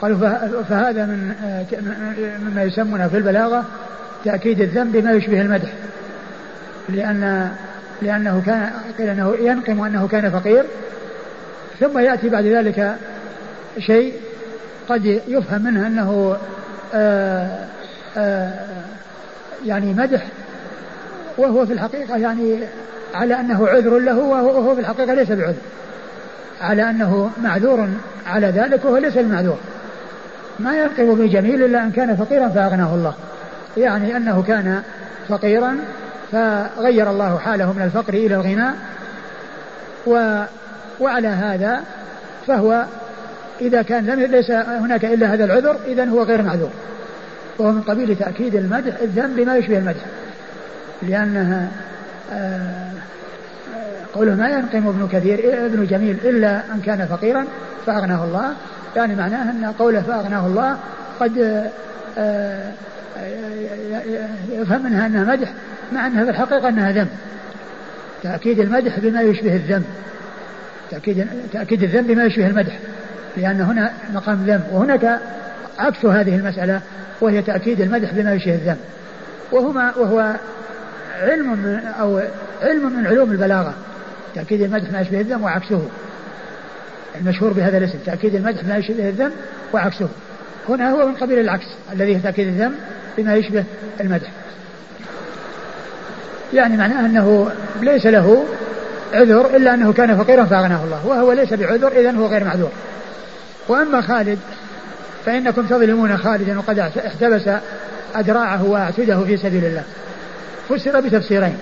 قالوا فهذا من مما يسمونه في البلاغة تأكيد الذنب بما يشبه المدح. لأن لأنه كان قيل أنه ينقم أنه كان فقير. ثم يأتي بعد ذلك شيء قد يفهم منه أنه آآ آآ يعني مدح وهو في الحقيقة يعني على أنه عذر له وهو في الحقيقة ليس بعذر. على أنه معذور على ذلك وهو ليس المعذور. ما ينقم بجميل إلا أن كان فقيرا فأغناه الله. يعني أنه كان فقيرا فغير الله حاله من الفقر إلى الغنى. و وعلى هذا فهو إذا كان لم ليس هناك إلا هذا العذر إذا هو غير معذور. وهو من قبيل تأكيد المدح الذنب بما يشبه المدح. لأنها آه، قوله ما ينقم ابن كثير ابن جميل إلا أن كان فقيرا فأغناه الله. يعني معناه أن قوله فأغناه الله قد آه، يفهم منها أنها مدح مع أنها في الحقيقة أنها ذنب. تأكيد المدح بما يشبه الذنب. تأكيد تأكيد الذنب بما يشبه المدح لأن هنا مقام ذنب وهناك عكس هذه المسألة وهي تأكيد المدح بما يشبه الذنب. وهما وهو علم من أو علم من علوم البلاغة. تأكيد المدح ما يشبه الذنب وعكسه. المشهور بهذا الاسم تأكيد المدح ما يشبه الذنب وعكسه. هنا هو من قبيل العكس الذي تأكيد الذنب بما يشبه المدح. يعني معناه أنه ليس له عذر إلا أنه كان فقيرا فأغناه الله وهو ليس بعذر إذا هو غير معذور. وأما خالد فإنكم تظلمون خالدا وقد احتبس أدراعه وأعتده في سبيل الله. فسر بتفسيرين.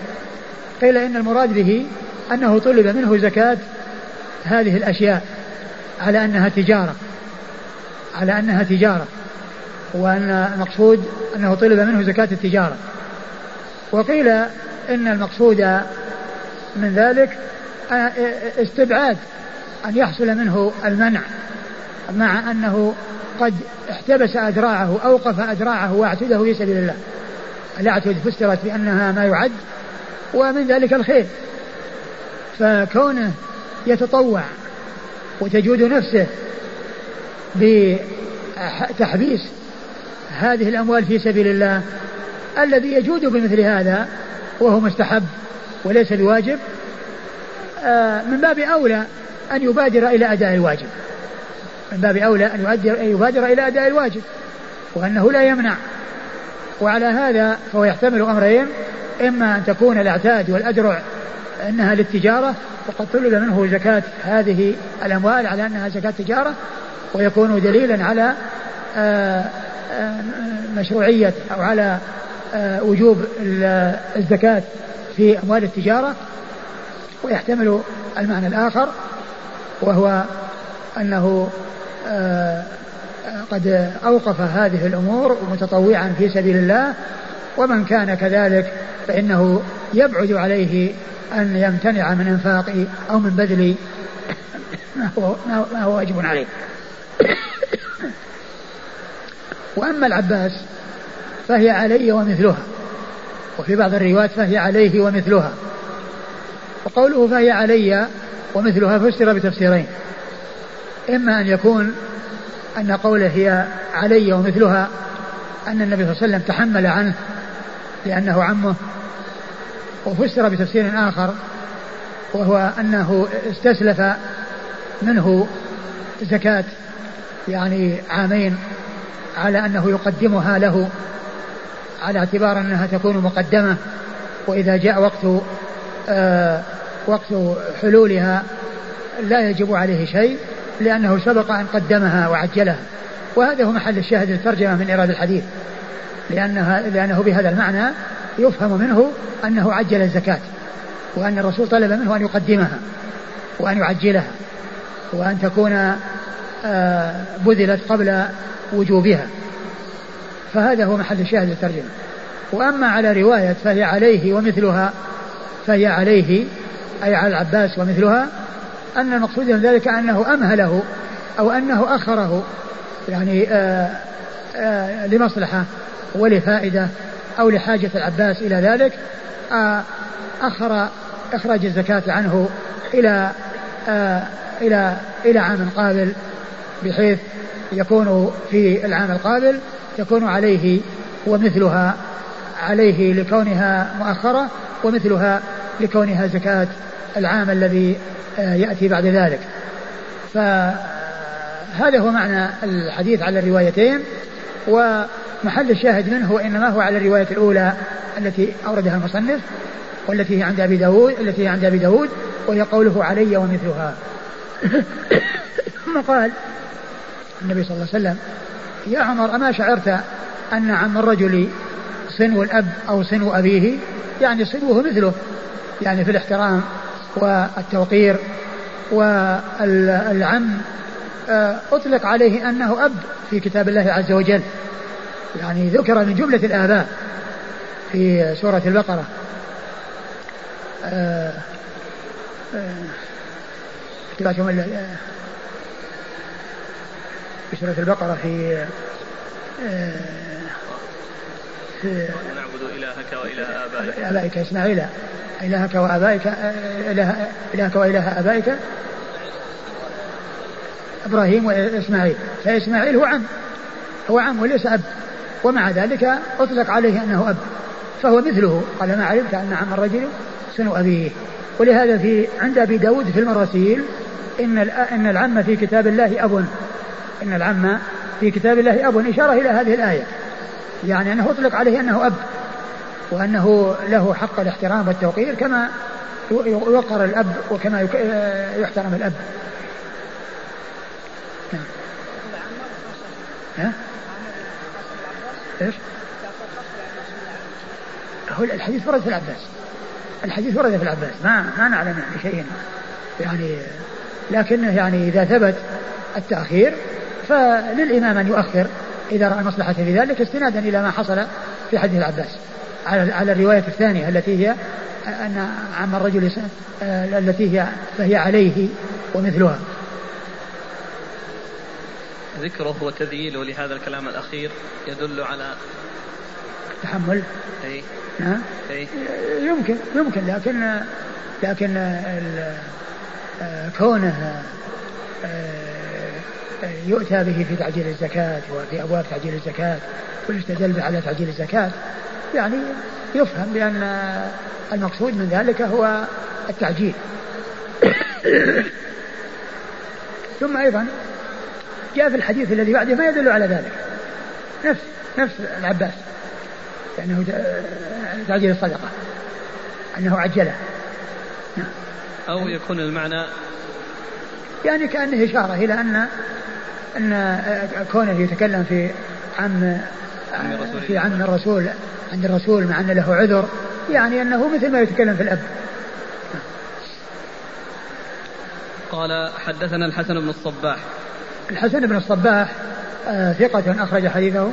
قيل إن المراد به أنه طلب منه زكاة هذه الأشياء. على أنها تجارة. على أنها تجارة. وأن المقصود أنه طلب منه زكاة التجارة. وقيل إن المقصود من ذلك استبعاد أن يحصل منه المنع مع أنه قد احتبس أدراعه أوقف أدراعه واعتده في سبيل الله. الأعتد فسرت بأنها ما يعد ومن ذلك الخير. فكونه يتطوع وتجود نفسه بتحبيس هذه الأموال في سبيل الله الذي يجود بمثل هذا وهو مستحب وليس بواجب آه، من باب أولى أن يبادر إلى أداء الواجب. من باب أولى أن يبادر إلى أداء الواجب وأنه لا يمنع. وعلى هذا فهو يحتمل أمرين إما أن تكون الأعتاد والأدرع أنها للتجارة وقد طلب منه زكاة هذه الأموال على أنها زكاة تجارة ويكون دليلا على آه، آه، مشروعية أو على آه، وجوب الزكاة في أموال التجارة. ويحتمل المعنى الآخر وهو أنه قد أوقف هذه الأمور متطوعا في سبيل الله. ومن كان كذلك فإنه يبعد عليه أن يمتنع من إنفاق أو من بذل ما هو, ما هو واجب عليه. وأما العباس فهي علي ومثلها. وفي بعض الروايات فهي عليه ومثلها. وقوله فهي علي ومثلها فسر بتفسيرين. إما أن يكون أن قوله هي علي ومثلها أن النبي صلى الله عليه وسلم تحمل عنه لأنه عمه وفسر بتفسير آخر وهو أنه استسلف منه زكاة يعني عامين على أنه يقدمها له على اعتبار أنها تكون مقدمة وإذا جاء وقت آه وقت حلولها لا يجب عليه شيء لأنه سبق أن قدمها وعجلها. وهذا هو محل الشاهد الترجمة من إيراد الحديث لأنها لأنه بهذا المعنى يفهم منه أنه عجل الزكاة وأن الرسول طلب منه أن يقدمها وأن يعجلها وأن تكون آه، بذلت قبل وجوبها. فهذا هو محل الشاهد الترجمة وأما على رواية فهي عليه ومثلها فهي عليه أي على العباس ومثلها أن المقصود من ذلك أنه أمهله أو أنه أخره يعني آآ آه، آآ آه، لمصلحة ولفائدة أو لحاجة العباس إلى ذلك آه، أخر إخراج الزكاة عنه إلى إلى إلى عام قابل بحيث يكون في العام القابل تكون عليه ومثلها عليه لكونها مؤخرة ومثلها لكونها زكاة العام الذي آه، يأتي بعد ذلك. فهذا هو معنى الحديث على الروايتين ومحل الشاهد منه وإنما هو على الرواية الأولى التي أوردها المصنف والتي هي عند أبي داود التي هي عند أبي داود وهي قوله علي ومثلها. ثم قال النبي صلى الله عليه وسلم يا عمر أما شعرت أن عم الرجل صنو الأب أو صنو أبيه؟ يعني صنوه مثله يعني في الاحترام والتوقير والعم آه، أطلق عليه أنه أب في كتاب الله عز وجل. يعني ذكر من جملة الآباء في سورة البقرة. آه، في سورة البقرة في في نعبد إلهك وإله آبائك. آبائك إسماعيل. إلهك وآبائك إله إلهك وإله آبائك إبراهيم وإسماعيل. فإسماعيل هو عم. هو عم وليس أب. ومع ذلك أطلق عليه أنه أب فهو مثله. قال ما علمت أن عم الرجل سن أبيه. ولهذا في عند أبي داود في المراسيل إن إن العم في كتاب الله أب. إن العم في كتاب الله أب. إشارة إلى هذه الآية يعني أنه أطلق عليه أنه أب وأنه له حق الاحترام والتوقير كما يوقر الأب وكما يحترم الأب. نعم. ها؟ إيش؟ هو الحديث ورد في العباس. الحديث ورد في العباس. ما ما نعلم شيء. يعني لكنه يعني إذا ثبت التأخير فللإمام أن يؤخر إذا رأى المصلحه في ذلك استنادا إلى ما حصل في حديث العباس. على على الرواية الثانية التي هي أن عم الرجل التي هي فهي عليه ومثلها. ذكره وتذييله لهذا الكلام الأخير يدل على تحمل؟ أي. نعم أي. يمكن يمكن لكن لكن كونه آه، يؤتى به في تعجيل الزكاة وفي أبواب تعجيل الزكاة ويستدل به على تعجيل الزكاة يعني يفهم بأن المقصود من ذلك هو التعجيل. ثم أيضا جاء في الحديث الذي بعده ما يدل على ذلك. نفس نفس العباس. لأنه تعجيل الصدقة. أنه عجله. نعم. أو يكون المعنى يعني كأنه إشارة إلى أن أن كونه يتكلم في عم في عم الرسول عند الرسول مع أن له عذر يعني أنه مثل ما يتكلم في الأب. قال حدثنا الحسن بن الصباح. الحسن بن الصباح آه ثقة أخرج حديثه.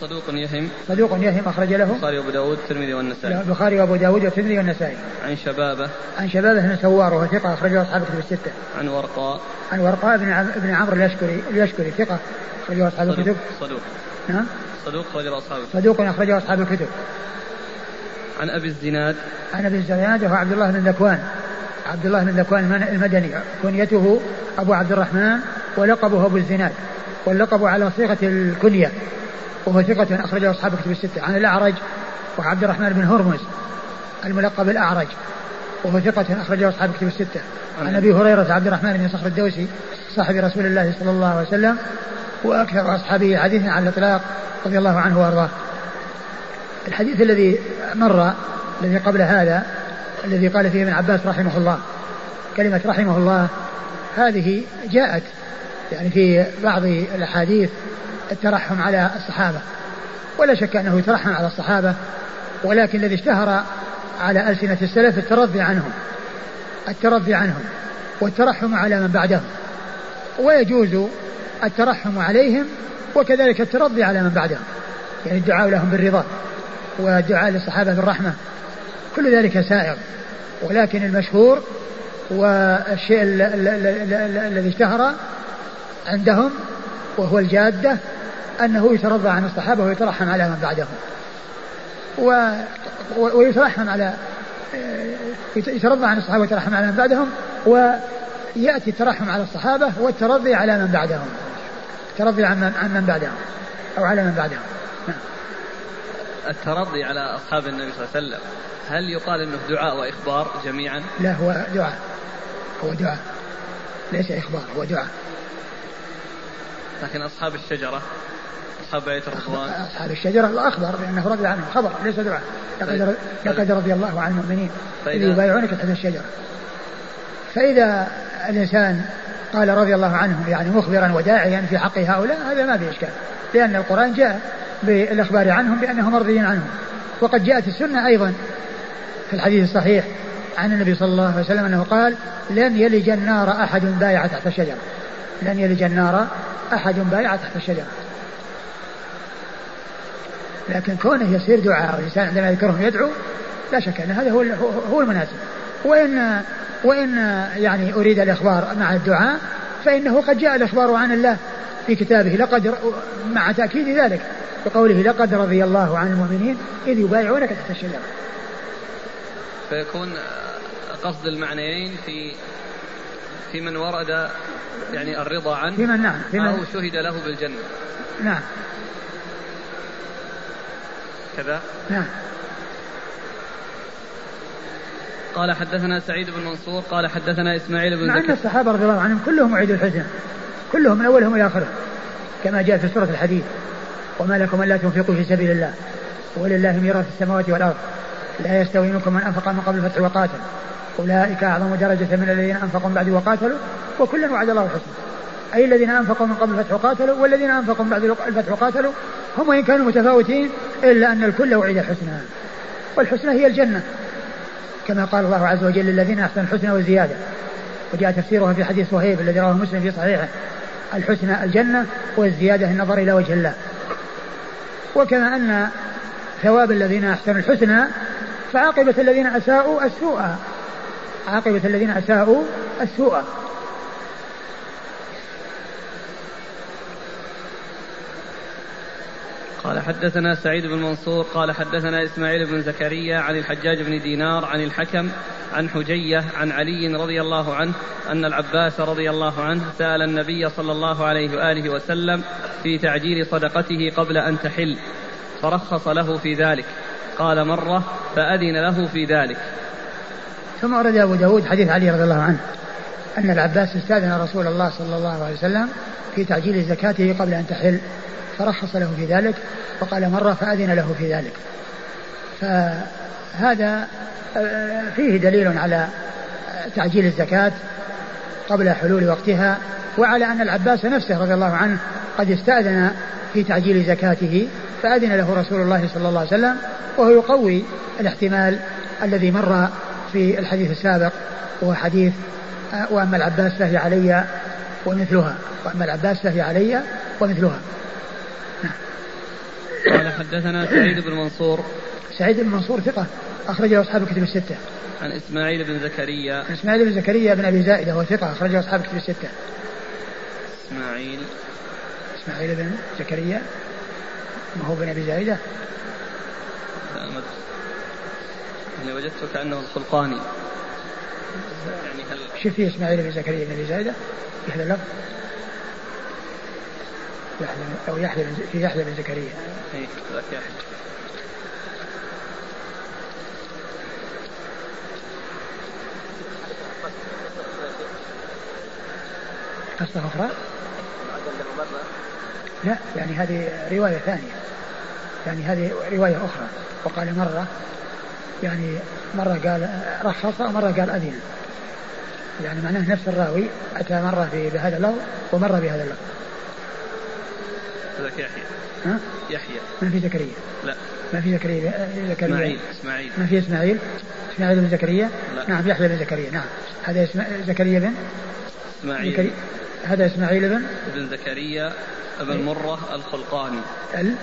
صدوق يهم. صدوق يهم أخرج له. البخاري وأبو داود والترمذي والنسائي. البخاري وأبو داود والترمذي والنسائي. عن شبابة. عن شبابة بن سوار وهو ثقة أخرجه أصحاب الكتب الستة. عن ورقاء. عن ورقاء بن عم... بن عمرو اليشكري اليشكري ثقة أخرجه أصحاب الكتب. صدوق. نعم صدوق أخرجه أصحاب الكتب. صدوق أخرجه أصحاب الكتب. عن أبي الزناد. عن أبي الزناد وهو عبد الله بن ذكوان. عبد الله بن ذكوان المدني. كنيته أبو عبد الرحمن. ولقبه أبو الزناد واللقب على صيغة الكنية وهو ثقة أخرجه أصحاب كتب الستة عن الأعرج وعبد الرحمن بن هرمز الملقب الأعرج وهو ثقة أخرجه أصحاب كتب الستة. عن أبي هريرة عبد الرحمن بن صخر الدوسي صاحب رسول الله صلى الله عليه وسلم وأكثر أصحابه حديثا على الإطلاق رضي الله عنه وأرضاه. الحديث الذي مر الذي قبل هذا الذي قال فيه ابن عباس رحمه الله كلمة رحمه الله هذه جاءت يعني في بعض الأحاديث الترحم على الصحابة. ولا شك أنه يترحم على الصحابة ولكن الذي اشتهر على ألسنة السلف الترضي عنهم الترضي عنهم والترحم على من بعدهم. ويجوز الترحم عليهم وكذلك الترضي على من بعدهم. يعني الدعاء لهم بالرضا والدعاء للصحابة بالرحمة. كل ذلك سائغ. ولكن المشهور والشيء الذي اشتهر عندهم وهو الجادة أنه يترضى عن الصحابة ويترحم على من بعدهم. و ويترحم على يترضى عن الصحابة ويترحم على من بعدهم يأتي الترحم على الصحابة والترضي على من بعدهم. الترضي عن من, عن من بعدهم أو على من بعدهم. نعم. الترضي على أصحاب النبي صلى الله عليه وسلم هل يقال أنه دعاء وإخبار جميعا؟ لا هو دعاء. هو دعاء. ليس إخبار هو دعاء. لكن أصحاب الشجرة أصحاب بيت الرضوان أصحاب الشجرة أخبر بأنه رضي عنهم خبر ليس دعاء. لقد, لقد رضي الله عن المؤمنين. إذ يبايعونك تحت الشجرة. فإذا الإنسان قال رضي الله عنهم يعني مخبرا وداعيا في حق هؤلاء هذا ما في إشكال. لأن القرآن جاء بالإخبار عنهم بأنهم مرضيين عنهم. وقد جاءت السنة أيضا في الحديث الصحيح عن النبي صلى الله عليه وسلم أنه قال لن يلج النار أحد بايع تحت الشجرة. لن يلج النار أحد بايع تحت الشجرة. لكن كونه يصير دعاء الإنسان عندما يذكرهم يدعو لا شك أن هذا هو هو المناسب. وإن وإن يعني أريد الإخبار مع الدعاء فإنه قد جاء الإخبار عن الله في كتابه لقد مع تأكيد ذلك بقوله لقد رضي الله عن المؤمنين إذ يبايعونك تحت الشجرة. فيكون قصد المعنيين في في من ورد يعني الرضا عنه في من نعم في من أو شهد له بالجنة. نعم. كذا؟ نعم. قال حدثنا سعيد بن منصور قال حدثنا إسماعيل بن مع أن الصحابة رضي الله عنهم كلهم أعيدوا الحسنى كلهم من أولهم إلى اخرهم كما جاء في سورة الحديد وما لكم ألا تنفقوا في سبيل الله ولله ميراث السماوات والأرض لا يستوي منكم من أنفق من قبل الفتح وقاتل. أولئك أعظم درجة من الذين أنفقوا من بعد وقاتلوا وكلا وعد الله الحسنى. أي الذين أنفقوا من قبل الفتح وقاتلوا والذين أنفقوا من بعد الفتح وقاتلوا هم وإن كانوا متفاوتين إلا أن الكل وعد الحسنى. والحسنى هي الجنة. كما قال الله عز وجل للذين أحسنوا الحسنى وزيادة. وجاء تفسيرها في حديث صهيب الذي رواه مسلم في صحيحه. الحسنى الجنة والزيادة النظر إلى وجه الله. وكما أن ثواب الذين أحسنوا الحسنى فعاقبة الذين أساءوا السوء. عاقبة الذين أساءوا السوء. قال حدثنا سعيد بن منصور قال حدثنا إسماعيل بن زكريا عن الحجاج بن دينار عن الحكم عن حجية عن علي رضي الله عنه أن العباس رضي الله عنه سأل النبي صلى الله عليه وآله وسلم في تعجيل صدقته قبل أن تحل فرخص له في ذلك. قال مرة فأذن له في ذلك. ثم ورد أبو داود حديث علي رضي الله عنه أن العباس استأذن رسول الله صلى الله عليه وسلم في تعجيل زكاته قبل أن تحل فرخص له في ذلك وقال مرة فأذن له في ذلك. فهذا فيه دليل على تعجيل الزكاة قبل حلول وقتها وعلى أن العباس نفسه رضي الله عنه قد استأذن في تعجيل زكاته فأذن له رسول الله صلى الله عليه وسلم وهو يقوي الاحتمال الذي مر في الحديث السابق وهو حديث آه، وأما العباس فهي علي ومثلها وأما العباس فهي علي ومثلها قال حدثنا سعيد بن منصور سعيد بن منصور ثقة أخرجه أصحاب الكتب الستة. عن إسماعيل بن زكريا. عن إسماعيل بن زكريا بن أبي زائدة وهو ثقة أخرجه أصحاب الكتب الستة. إسماعيل إسماعيل بن زكريا ما هو بن أبي زائدة؟ أنا وجدته كأنه الخلقاني. يعني هل في إسماعيل بن زكريا بن أبي زائدة في هذا اللفظ؟ يحيى أو يحيى في يحيى بن زكريا إيه ذاك يحيى قصة أخرى؟ لا يعني هذه رواية ثانية يعني هذه رواية أخرى وقال مرة يعني مرة قال رخص ومرة قال أذن. يعني معناه نفس الراوي أتى مرة بهذا اللفظ ومرة بهذا اللفظ. هذاك يحيى. ها؟ يحيى. ما في زكريا. لا. ما في زكريا زكريا. إسماعيل إسماعيل. ما في إسماعيل؟ إسماعيل بن زكريا؟ لا. نعم يحيى بن زكريا نعم. هذا اسم زكريا بن؟ إسماعيل. زكريا. هذا إسماعيل بن؟ ابن زكريا ابن مرة الخلقاني. ال؟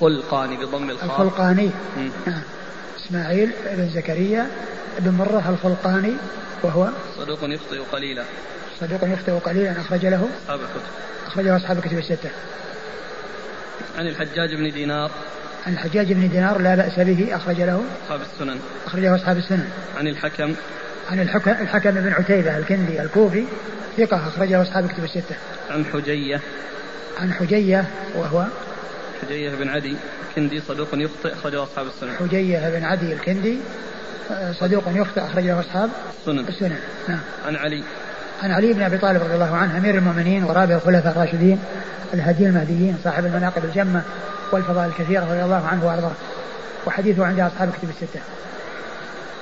خلقاني بضم الخاء. الخلقاني. نعم. إسماعيل بن زكريا بن مرة الخلقاني وهو صدوق يخطئ قليلا. صدوق يخطئ قليلا أخرج له. أصحاب الكتب. أخرجه أصحاب الكتب الستة. عن الحجاج بن دينار. عن الحجاج بن دينار لا بأس به أخرج له. أصحاب السنن. أخرجه أصحاب السنن. عن الحكم. عن الحكم, الحكم بن عتيبة الكندي الكوفي ثقة أخرجه أصحاب كتب الستة. عن حجية. عن حجية وهو حجية بن عدي الكندي صدوق يخطئ أخرجه أصحاب السنن. حجية بن عدي الكندي آه، صدوق يخطئ أخرجه أصحاب السنن. السنن. نعم. عن علي. عن علي بن أبي طالب رضي الله عنه أمير المؤمنين ورابع الخلفاء الراشدين الهدي المهديين صاحب المناقب الجمة والفضائل الكثيرة رضي الله عنه وأرضاه. وحديثه عند أصحاب الكتب الستة.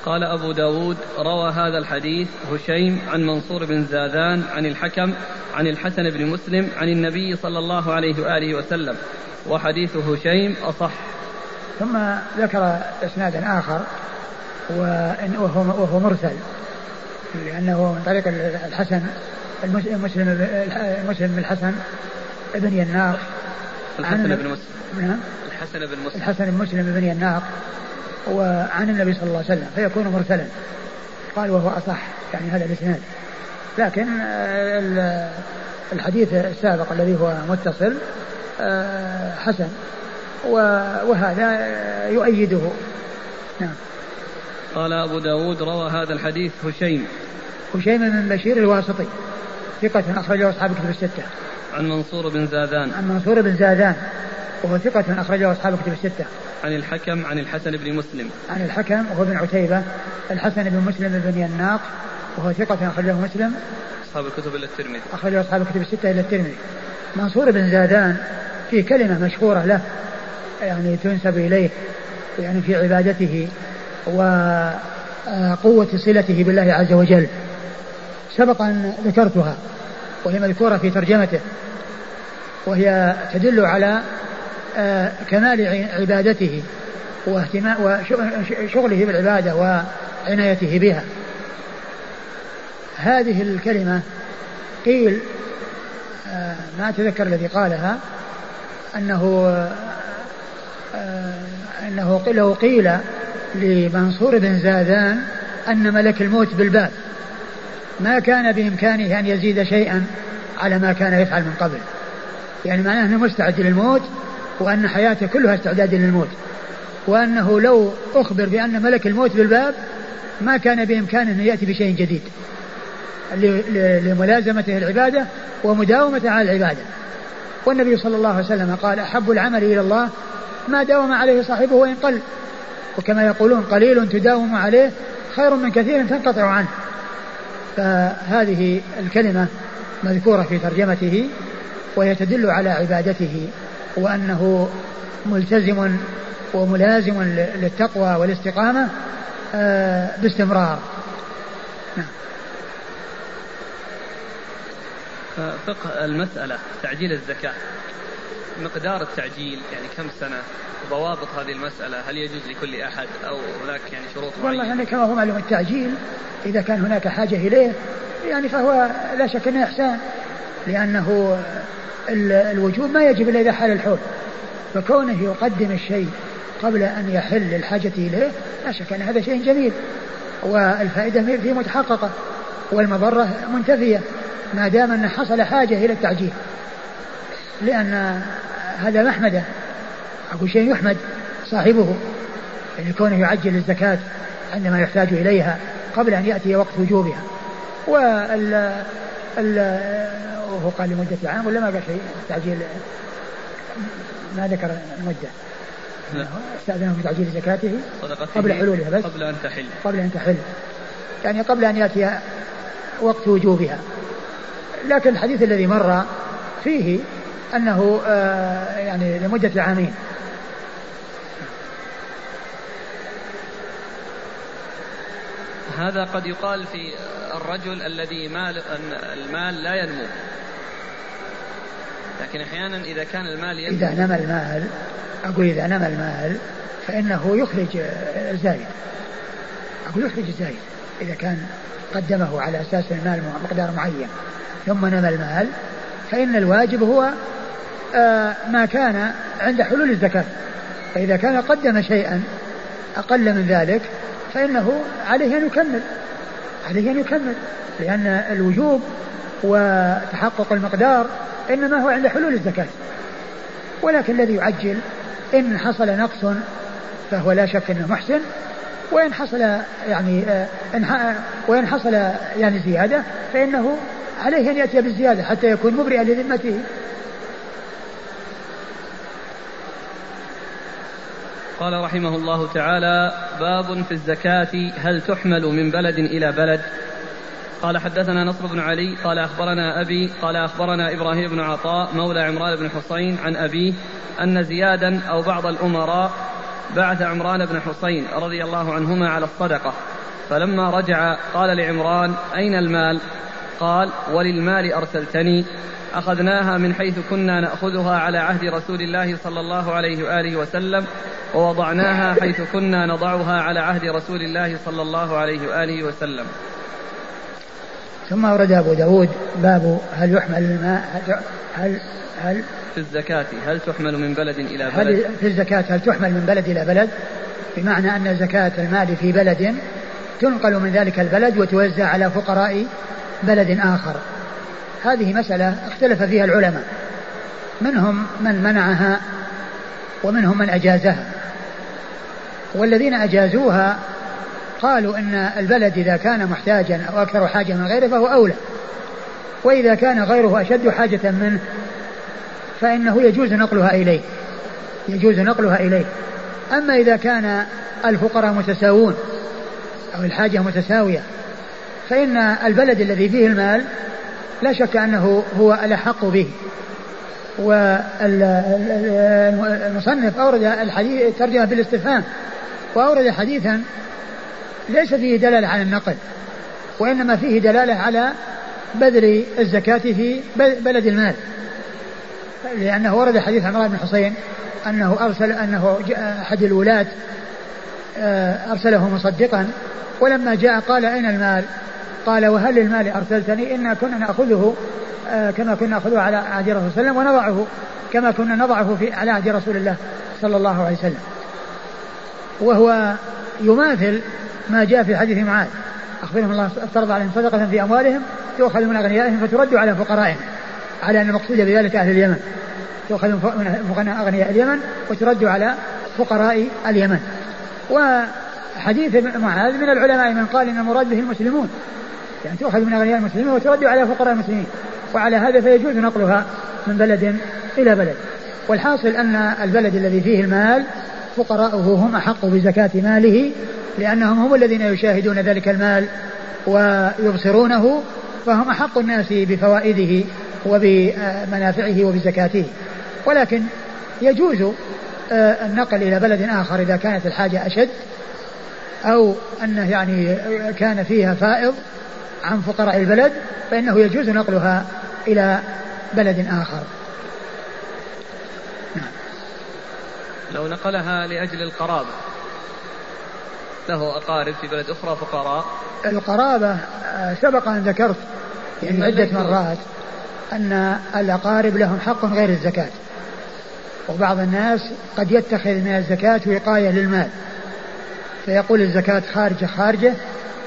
قال أبو داود روى هذا الحديث هشيم عن منصور بن زادان عن الحكم عن الحسن بن مسلم عن النبي صلى الله عليه وآله وسلم وحديث هشيم أصح. ثم ذكر اسنادا آخر وهو وهو مرسل لأنه من طريق الحسن المسلم مسلم بن الحسن ابن يناق. الحسن بن مسلم. نعم. الحسن بن مسلم. الحسن بن مسلم بن يناق. وعن النبي صلى الله عليه وسلم فيكون مرسلا. قال وهو أصح يعني هذا الإسناد. لكن الحديث السابق الذي هو متصل آه، حسن. وهذا يؤيده. نعم. قال أبو داود روى هذا الحديث هشيم. هشيم بن بشير الواسطي ثقة أخرجه أصحاب الكتب الستة. عن منصور بن زادان عن منصور بن زادان وهو ثقة أخرجه أصحاب الكتب الستة. عن الحكم عن الحسن بن مسلم. عن الحكم وهو بن عتيبة الحسن بن مسلم بن يناق وهو ثقة أخرجه مسلم. أصحاب الكتب إلا الترمذي. أخرجه أصحاب الكتب الستة إلى الترمذي. منصور بن زادان في كلمة مشهورة له يعني تنسب إليه يعني في عبادته وقوة صلته بالله عز وجل. سبق أن ذكرتها وهي مذكورة في ترجمته وهي تدل على آه، كمال عبادته وشغله بالعبادة وعنايته بها. هذه الكلمة قيل آه، ما أتذكر الذي قالها أنه آه، أنه لو قيل لمنصور بن زادان أن ملك الموت بالباب ما كان بإمكانه أن يزيد شيئا على ما كان يفعل من قبل. يعني معناه أنه مستعد للموت وأن حياته كلها استعداد للموت. وأنه لو أخبر بأن ملك الموت بالباب ما كان بإمكانه أن يأتي بشيء جديد. لملازمته العبادة ومداومته على العبادة. والنبي صلى الله عليه وسلم قال أحب العمل إلى الله ما داوم عليه صاحبه وإن قل. وكما يقولون قليل تداوم عليه خير من كثير تنقطع عنه. فهذه الكلمة مذكورة في ترجمته وهي تدل على عبادته. وأنه ملتزم وملازم للتقوى والاستقامة آه، باستمرار. نعم. فقه المسألة تعجيل الزكاة. مقدار التعجيل يعني كم سنة؟ ضوابط هذه المسألة هل يجوز لكل أحد أو هناك يعني شروط معينة؟ والله يعني كما هو معلوم التعجيل إذا كان هناك حاجة إليه يعني فهو لا شك أنه إحسان لأنه الوجوب ما يجب إلا إذا حال الحول. فكونه يقدم الشيء قبل أن يحل الحاجة إليه لا شك أن هذا شيء جميل. والفائدة فيه متحققة. والمضرة منتفية. ما دام أن حصل حاجة إلى التعجيل. لأن هذا محمدة. أقول شيء يحمد صاحبه. يعني كونه يعجل الزكاة عندما يحتاج إليها قبل أن يأتي وقت وجوبها. وهو قال لمدة عام ولا ما قال شيء؟ تعجيل ما ذكر المدة استأذنه في تعجيل زكاته قبل حلولها بس. قبل أن تحل. قبل أن تحل. يعني قبل أن يأتي وقت وجوبها. لكن الحديث الذي مر فيه أنه آه، يعني لمدة عامين هذا قد يقال في الرجل الذي مال المال لا ينمو. لكن أحيانا إذا كان المال ينمو إذا نمى المال أقول إذا نمى المال فإنه يخرج الزايد أقول يخرج الزايد إذا كان قدمه على أساس المال مقدار معين. ثم نمى المال فإن الواجب هو آه، ما كان عند حلول الزكاة. فإذا كان قدم شيئا أقل من ذلك فإنه عليه أن يكمل عليه أن يكمل لأن الوجوب وتحقق المقدار إنما هو عند حلول الزكاة. ولكن الذي يعجل إن حصل نقص فهو لا شك أنه محسن وإن حصل يعني وإن حصل يعني زيادة فإنه عليه أن يأتي بالزيادة حتى يكون مبرئا لذمته. قال رحمه الله تعالى باب في الزكاة هل تحمل من بلد إلى بلد؟ قال حدثنا نصر بن علي قال أخبرنا أبي قال أخبرنا إبراهيم بن عطاء مولى عمران بن حسين عن أبيه أن زيادا أو بعض الأمراء بعث عمران بن حسين رضي الله عنهما على الصدقة. فلما رجع قال لعمران أين المال؟ قال وللمال أرسلتني أخذناها من حيث كنا نأخذها على عهد رسول الله صلى الله عليه وآله وسلم ووضعناها حيث كنا نضعها على عهد رسول الله صلى الله عليه وآله وسلم. ثم ورد أبو داود باب هل يحمل الماء هل, هل, في الزكاة هل تحمل من بلد إلى بلد؟ هل في الزكاة هل تحمل من بلد إلى بلد؟ بمعنى أن زكاة المال في بلد تنقل من ذلك البلد وتوزع على فقراء بلد آخر. هذه مسألة اختلف فيها العلماء. منهم من منعها ومنهم من أجازها. والذين أجازوها قالوا أن البلد إذا كان محتاجا أو أكثر حاجة من غيره فهو أولى. وإذا كان غيره أشد حاجة منه فإنه يجوز نقلها إليه. يجوز نقلها إليه. أما إذا كان الفقراء متساوون أو الحاجة متساوية فإن البلد الذي فيه المال لا شك أنه هو الأحق به. والمصنف أورد الحديث ترجمة بالاستفهام. وأورد حديثا ليس فيه دلالة على النقل وإنما فيه دلالة على بذل الزكاة في بلد المال. لأنه ورد حديث عمران بن حسين أنه أرسل أنه أحد الولاة آه، أرسله مصدقا ولما جاء قال أين المال؟ قال وهل المال أرسلتني؟ إنا كنا نأخذه آه، كما كنا نأخذه على عهد رسول الله ونضعه كما كنا نضعه في على عهد رسول الله صلى الله عليه وسلم. وهو يماثل ما جاء في حديث معاذ. أخبرهم الله افترض عليهم صدقة في أموالهم تؤخذ من أغنيائهم فترد على فقرائهم على أن المقصود بذلك أهل اليمن. تؤخذ من أغنياء اليمن وترد على فقراء اليمن. وحديث معاذ من العلماء من قال إن المراد به المسلمون. يعني تؤخذ من أغنياء المسلمين وترد على فقراء المسلمين. وعلى هذا فيجوز نقلها من بلد إلى بلد. والحاصل أن البلد الذي فيه المال فقراؤه هم أحق بزكاة ماله لأنهم هم الذين يشاهدون ذلك المال ويبصرونه فهم أحق الناس بفوائده وبمنافعه وبزكاته. ولكن يجوز آه، النقل إلى بلد آخر إذا كانت الحاجة أشد أو أنه يعني كان فيها فائض عن فقراء البلد فإنه يجوز نقلها إلى بلد آخر نعم. لو نقلها لأجل القرابة. له أقارب في بلد أخرى فقراء. القرابة آه، سبق أن ذكرت يعني عدة مرات أن الأقارب لهم حق غير الزكاة. وبعض الناس قد يتخذ من الزكاة وقاية للمال. فيقول الزكاة خارجة خارجة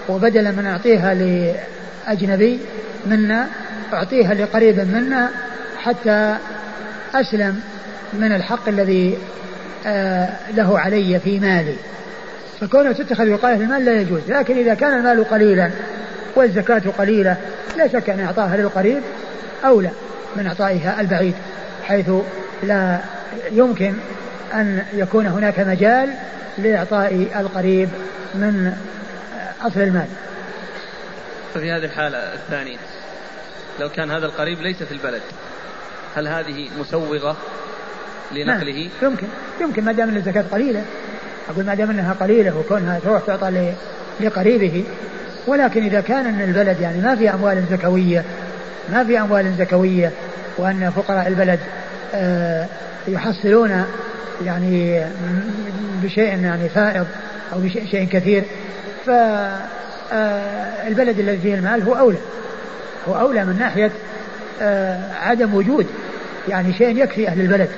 وبدلا من أعطيها لأجنبي منا أعطيها لقريب منا حتى أسلم من الحق الذي له علي في مالي. فكونه تتخذ وقاية المال لا يجوز لكن إذا كان المال قليلا والزكاة قليلة لا شك أن إعطائها للقريب أولى من إعطائها البعيد حيث لا يمكن أن يكون هناك مجال لإعطاء القريب من أصل المال. ففي هذه الحالة الثانية لو كان هذا القريب ليس في البلد هل هذه مسوغة؟ لنقله؟ نعم يمكن. يمكن ما دام الزكاة قليلة. أقول ما دام أنها قليلة وكونها تروح تعطى لقريبه. ولكن إذا كان أن البلد يعني ما في أموال زكوية ما في أموال زكوية وأن فقراء البلد آه يحصلون يعني بشيء يعني فائض أو بشيء كثير فالبلد الذي فيه المال هو أولى. هو أولى من ناحية آه، عدم وجود يعني شيء يكفي أهل البلد.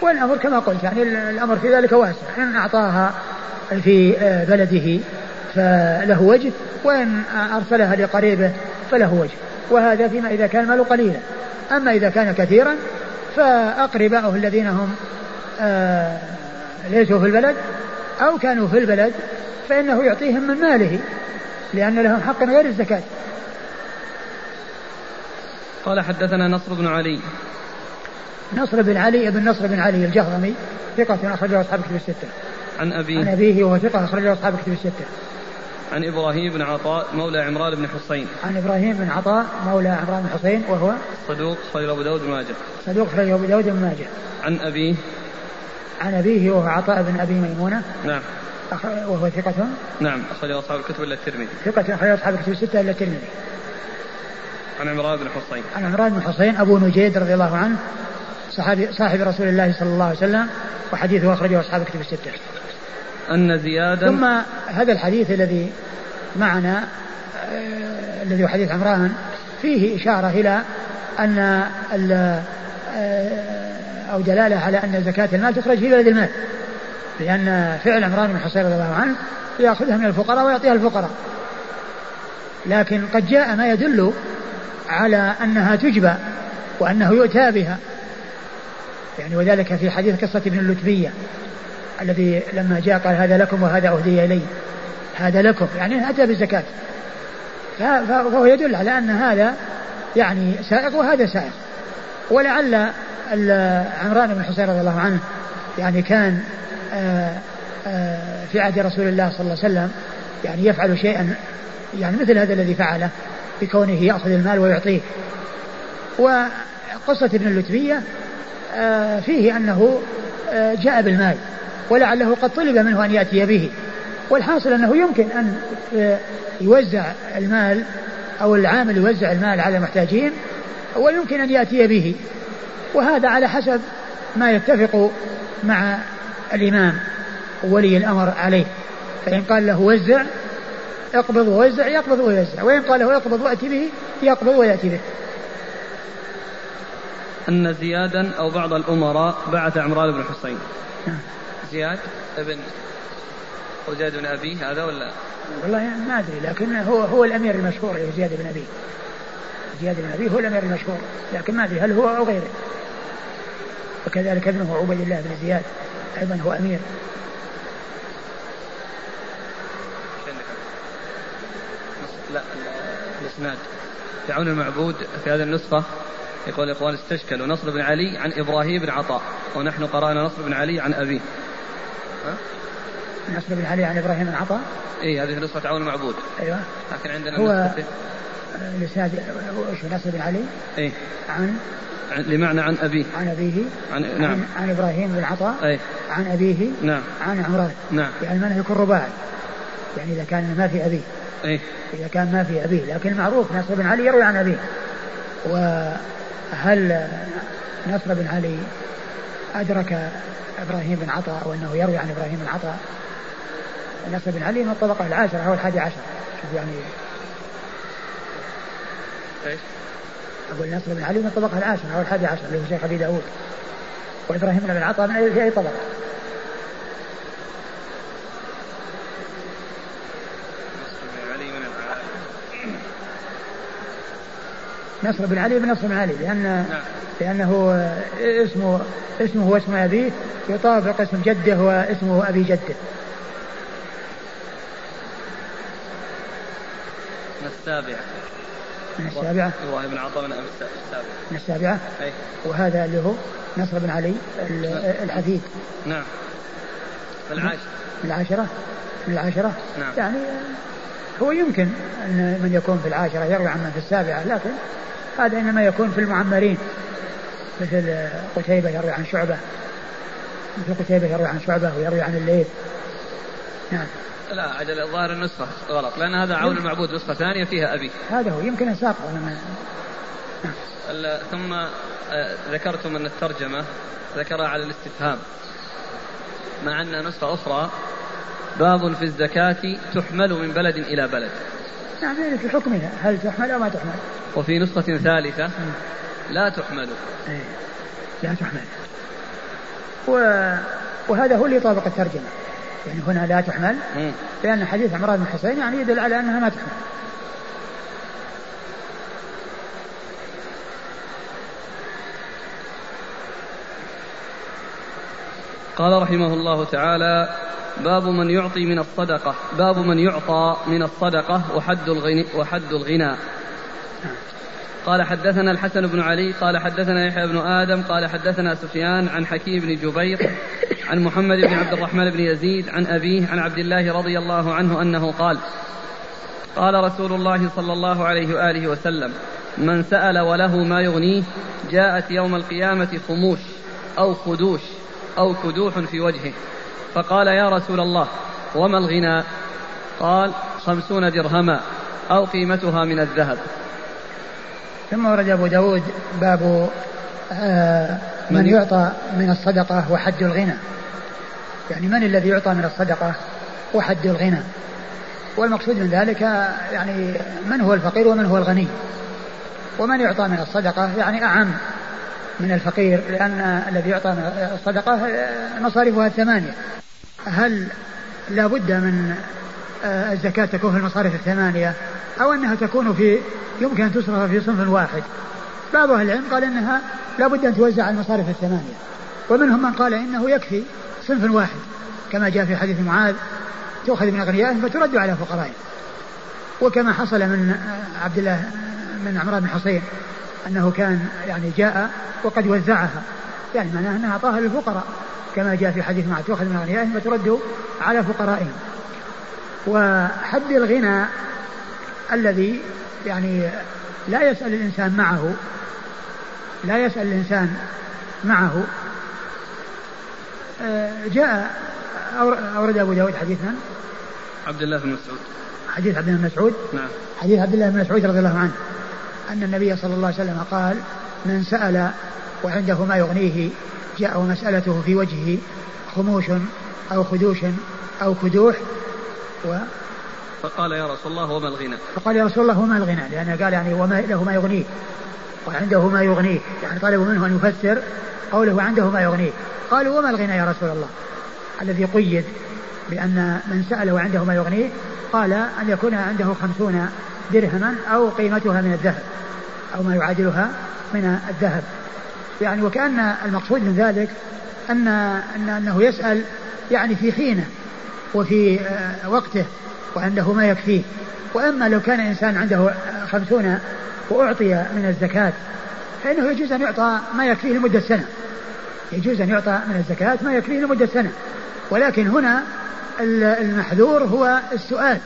والأمر كما قلت يعني الأمر في ذلك واسع. إن أعطاها في آه، بلده فله وجه وإن أرسلها لقريبه فله وجه. وهذا فيما إذا كان المال قليلا. أما إذا كان كثيرا فأقرباؤه الذين هم آه ليسوا في البلد أو كانوا في البلد فإنه يعطيهم من ماله لأن لهم حق غير الزكاة. قال حدثنا نصر بن علي. نصر بن علي بن نصر بن علي الجهضمي ثقة أخرجه أصحاب كتب الستة. عن أبيه عن أبيه وهو ثقة أخرجه أصحاب كتب الستة. عن إبراهيم بن عطاء مولى عمران بن حصين. عن إبراهيم بن عطاء مولى عمران بن حصين وهو صدوق أخرجه أبو داود بن ماجه. صدوق أخرجه أبو داود بن ماجه. عن أبيه عن أبيه وهو عطاء بن أبي ميمونة. نعم. وهو ثقة نعم أخرجه أصحاب الكتب إلا الترمذي. ثقة أخرجه أصحاب الكتب الستة إلا الترمذي. عن عمران بن حصين. عن عمران بن حصين أبو نجيد رضي الله عنه صحابي صاحب رسول الله صلى الله عليه وسلم وحديثه أخرجه أصحاب الكتب الستة. أن زيادا ثم هذا الحديث الذي معنا آه الذي هو حديث عمران فيه إشارة إلى أن آه أو دلالة على أن زكاة المال تخرج في بلد المال. لأن فعل عمران بن حصين رضي الله عنه يأخذها من الفقراء ويعطيها الفقراء. لكن قد جاء ما يدل على أنها تجبى وأنه يؤتى بها. يعني وذلك في حديث قصة ابن اللتبية الذي لما جاء قال هذا لكم وهذا أهدي إلي. هذا لكم. يعني أتى بالزكاة. فهو يدل على أن هذا يعني سائق وهذا سائق. ولعل عمران بن حسين رضي الله عنه يعني كان آآ آآ في عهد رسول الله صلى الله عليه وسلم يعني يفعل شيئا يعني مثل هذا الذي فعله بكونه يأخذ المال ويعطيه. وقصة ابن اللتبية فيه أنه جاء بالمال ولعله قد طلب منه أن يأتي به. والحاصل أنه يمكن أن يوزع المال أو العامل يوزع المال على المحتاجين ويمكن أن يأتي به. وهذا على حسب ما يتفق مع الإمام ولي الأمر عليه. فإن قال له وزع اقبض ووزع يقبض ويوزع. وإن قال له اقبض وأتي به يقبض ويأتي به. أن زيادا أو بعض الأمراء بعث عمران بن حصين زياد ابن زياد بن أبيه هذا ولا؟ والله يعني ما أدري لكن هو هو الأمير المشهور زياد بن أبيه زياد بن أبيه هو الأمير المشهور لكن ما أدري هل هو أو غيره. وكذلك ابنه عبيد الله بن زياد أيضا هو أمير. لا الإسناد. في عون المعبود في هذه النسخة. يقول الإخوان استشكلوا نصر بن علي عن إبراهيم بن عطاء ونحن قرأنا نصر بن علي عن أبيه؟ نصر بن علي عن إبراهيم بن عطاء؟ إي هذه نسخة عون المعبود أيوه. لكن عندنا هو الإسناد وش نصر بن علي؟ إيه. عن؟ عن لمعنى عن أبيه. عن أبيه. عن نعم. عن, عن إبراهيم بن عطاء. أي عن أبيه. نعم. عن عمران. نعم. يعني معنى يكون رباعي. يعني إذا كان ما في أبيه. إيه. إذا كان ما في أبيه. لكن معروف نصر بن علي يروي عن أبيه. وهل نصر بن علي أدرك إبراهيم بن عطاء أو أنه يروي عن إبراهيم بن عطاء نصر بن علي من الطبقة العاشرة أو الحادي عشر. شوف يعني. إيش؟ أقول نصر بن علي من الطبقة العاشرة أو الحادي عشر اللي هو شيخ أبي داود. وإبراهيم بن عطاء من أي طبقة؟ نصر بن علي بن نصر بن علي لأن نعم. لأنه اسمه اسمه واسم أبيه يطابق اسم جده واسمه أبي جده. من السابعة. من السابعة؟ إبراهيم بن عطاء من السابعة. من السابعة؟ أي. وهذا اللي هو نصر بن علي ال- الحفيد نعم. العاشر. من العاشرة؟ من العاشرة؟ نعم. يعني هو يمكن أن من يكون في العاشرة يروي عن من في السابعة لكن هذا إنما يكون في المعمرين مثل قتيبة يروي عن شعبة مثل قتيبة يروي عن شعبة ويروي عن الليل. نعم. لا عجل ظاهر النسخة غلط لأن هذا عون المعبود نسخة ثانية فيها أبي. هذا هو يمكن أنا ما؟ ال- ثم آه، ذكرتم أن الترجمة ذكرها على الاستفهام مع أن نسخة أخرى باب في الزكاة تحمل من بلد إلى بلد. نعم يعني في حكمها. هل تحمل أو ما تحمل؟ وفي نسخة ثالثة لا تحمل. إيه. لا تحمل. و... وهذا هو اللي يطابق الترجمة. يعني هنا لا تحمل. لأن حديث عمران بن حسين يعني يدل على أنها ما تحمل. قال رحمه الله تعالى باب من يعطي من الصدقة. باب من يعطى من الصدقة وحد الغنى وحد الغنى. قال حدثنا الحسن بن علي قال حدثنا يحيى بن آدم قال حدثنا سفيان عن حكيم بن جبير عن محمد بن عبد الرحمن بن يزيد عن أبيه عن عبد الله رضي الله عنه أنه قال قال رسول الله صلى الله عليه وآله وسلم من سأل وله ما يغنيه جاءت يوم القيامة خموش أو خدوش أو كدوح في وجهه. فقال يا رسول الله وما الغنى؟ قال خمسون درهما أو قيمتها من الذهب. ثم ورد أبو داود باب آه من يعطى من الصدقة وحد الغنى. يعني من الذي يعطى من الصدقة وحد الغنى. والمقصود من ذلك يعني من هو الفقير ومن هو الغني. ومن يعطى من الصدقة يعني أعم. من الفقير لأن الذي يعطى الصدقة مصاريفها الثمانية. هل لا بد من آه، الزكاة تكون في المصارف الثمانية أو أنها تكون في يمكن أن تصرف في صنف واحد؟ بعض أهل العلم قال أنها لا بد أن توزع على المصارف الثمانية. ومنهم من قال إنه يكفي صنف واحد كما جاء في حديث معاذ تؤخذ من أغنيائهم فترد على فقرائهم وكما حصل من آه، عبد الله من عمران بن حصين أنه كان يعني جاء وقد وزعها يعني معناه أنها أعطاها للفقراء كما جاء في حديث معاذ تؤخذ من أغنيائهم فترد على فقرائهم. وحد الغنى الذي يعني لا يسأل الإنسان معه لا يسأل الإنسان معه آه، جاء أورد أبو داود حديثا. عبد الله بن مسعود. حديث عبد الله بن مسعود؟ نعم. حديث عبد الله بن مسعود رضي الله عنه. أن النبي صلى الله عليه وسلم قال من سأل وعنده ما يغنيه جاء مسألته في وجهه خموش أو خدوش أو كدوح و فقال يا رسول الله وما الغنى؟ فقال يا رسول الله وما الغنى؟ لأنه قال يعني وما له ما يغنيه وعنده ما يغنيه. يعني طلبوا منه أن يفسر قوله وعنده ما يغنيه. قالوا وما الغنى يا رسول الله؟ الذي قيد بأن من سأل وعنده ما يغنيه قال أن يكون عنده خمسون درهما أو قيمتها من الذهب أو ما يعادلها من الذهب. يعني وكأن المقصود من ذلك أن, أن أنه يسأل يعني في حينه وفي آه، وقته وعنده ما يكفيه. وأما لو كان إنسان عنده خمسون وأعطي من الزكاة فإنه يجوز أن يعطى ما يكفيه لمدة سنة. يجوز أن يعطى من الزكاة ما يكفيه لمدة سنة. ولكن هنا المحذور هو السؤال.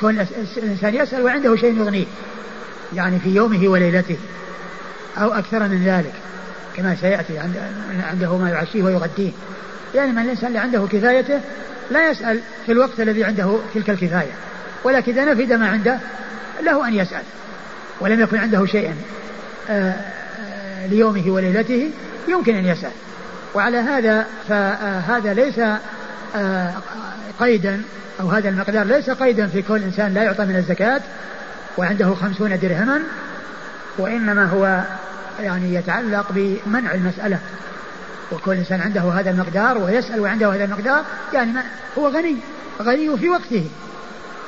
كون الإنسان يسأل وعنده شيء يغنيه يعني في يومه وليلته أو أكثر من ذلك كما سيأتي عنده ما يعشيه ويغديه. يعني من الإنسان اللي عنده كفايته لا يسأل في الوقت الذي عنده تلك الكفاية ولكن إذا نفد ما عنده له أن يسأل ولم يكن عنده شيئا آه، آه، ليومه وليلته يمكن أن يسأل. وعلى هذا فهذا ليس آه، قيدا أو هذا المقدار ليس قيدا في كل إنسان لا يعطى من الزكاة وعنده خمسون درهما وإنما هو يعني يتعلق بمنع المسألة. وكل إنسان عنده هذا المقدار ويسأل وعنده هذا المقدار يعني هو غني غني في وقته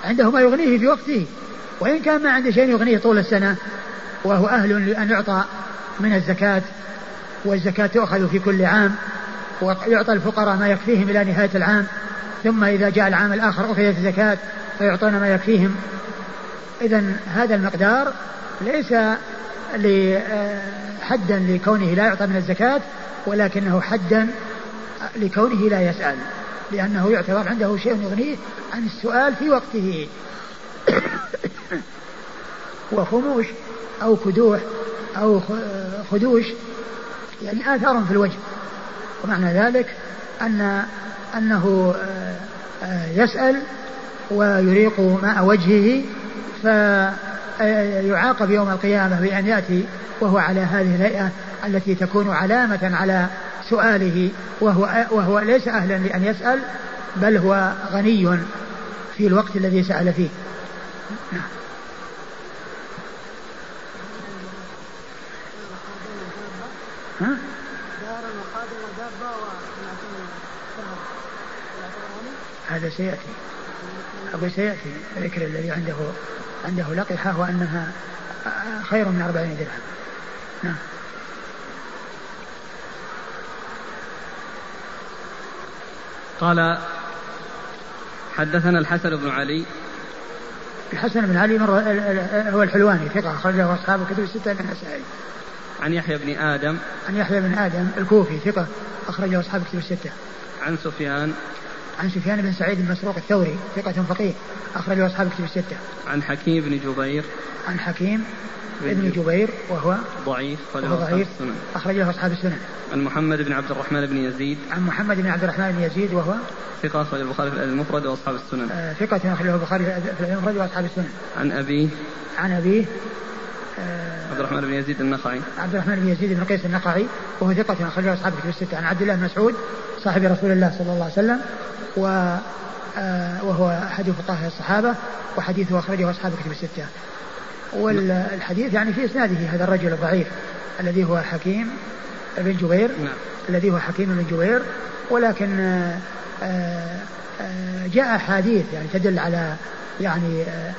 عنده ما يغنيه في وقته. وإن كان ما عنده شيء يغنيه طول السنة وهو أهل لأن يعطى من الزكاة والزكاة تؤخذ في كل عام. ويعطى الفقراء ما يكفيهم إلى نهاية العام ثم إذا جاء العام الآخر أخذت الزكاة فيعطون ما يكفيهم. إذا هذا المقدار ليس حدا لكونه لا يعطى من الزكاة ولكنه حدا لكونه لا يسأل لأنه يعتبر عنده شيء يغنيه عن السؤال في وقته. وخموش أو كدوح أو خدوش يعني آثار في الوجه. ومعنى ذلك أن أنه آه، آه، يسأل ويريق ماء وجهه فيعاقب يوم القيامة بأن يأتي وهو على هذه الهيئة التي تكون علامة على سؤاله وهو, وهو ليس أهلا لأن يسأل بل هو غني في الوقت الذي سأل فيه نعم. ها؟ هذا سيأتي. أقول سيأتي ذكر الذي عنده عنده لقحة وأنها خير من أربعين درهم. نعم. قال حدثنا الحسن بن علي. الحسن بن علي مرة هو الحلواني ثقة أخرجه أصحاب الكتب الستة من النسائي. عن يحيى بن آدم. عن يحيى بن آدم الكوفي ثقة أخرجه أصحاب الكتب الستة. عن سفيان. عن سفيان بن سعيد بن مسروق الثوري ثقة فقيه أخرجه أصحاب الكتب الستة. عن حكيم بن جبير عن حكيم ابن جبير وهو ضعيف وهو ضعيف أخرج له أصحاب السنن. عن محمد بن عبد الرحمن بن يزيد. عن محمد بن عبد الرحمن بن يزيد وهو ثقة أخرج البخاري في المفرد وأصحاب السنن. آه ثقة أخرجه البخاري في المفرد وأصحاب السنن. عن أبيه. عن أبيه عبد الرحمن بن يزيد النخعي. عبد الرحمن بن يزيد بن قيس النخعي وهو ثقة أخرجه أصحاب الكتب الستة. عن عبد الله بن مسعود صاحب رسول الله صلى الله عليه وسلم و آه وهو أحد فقهاء الصحابة وحديثه أخرجه أصحاب الكتب الستة. والحديث يعني في إسناده هذا الرجل الضعيف الذي هو حكيم بن جبير نعم. الذي هو حكيم بن جبير ولكن آه، آه، جاء أحاديث يعني تدل على يعني آه،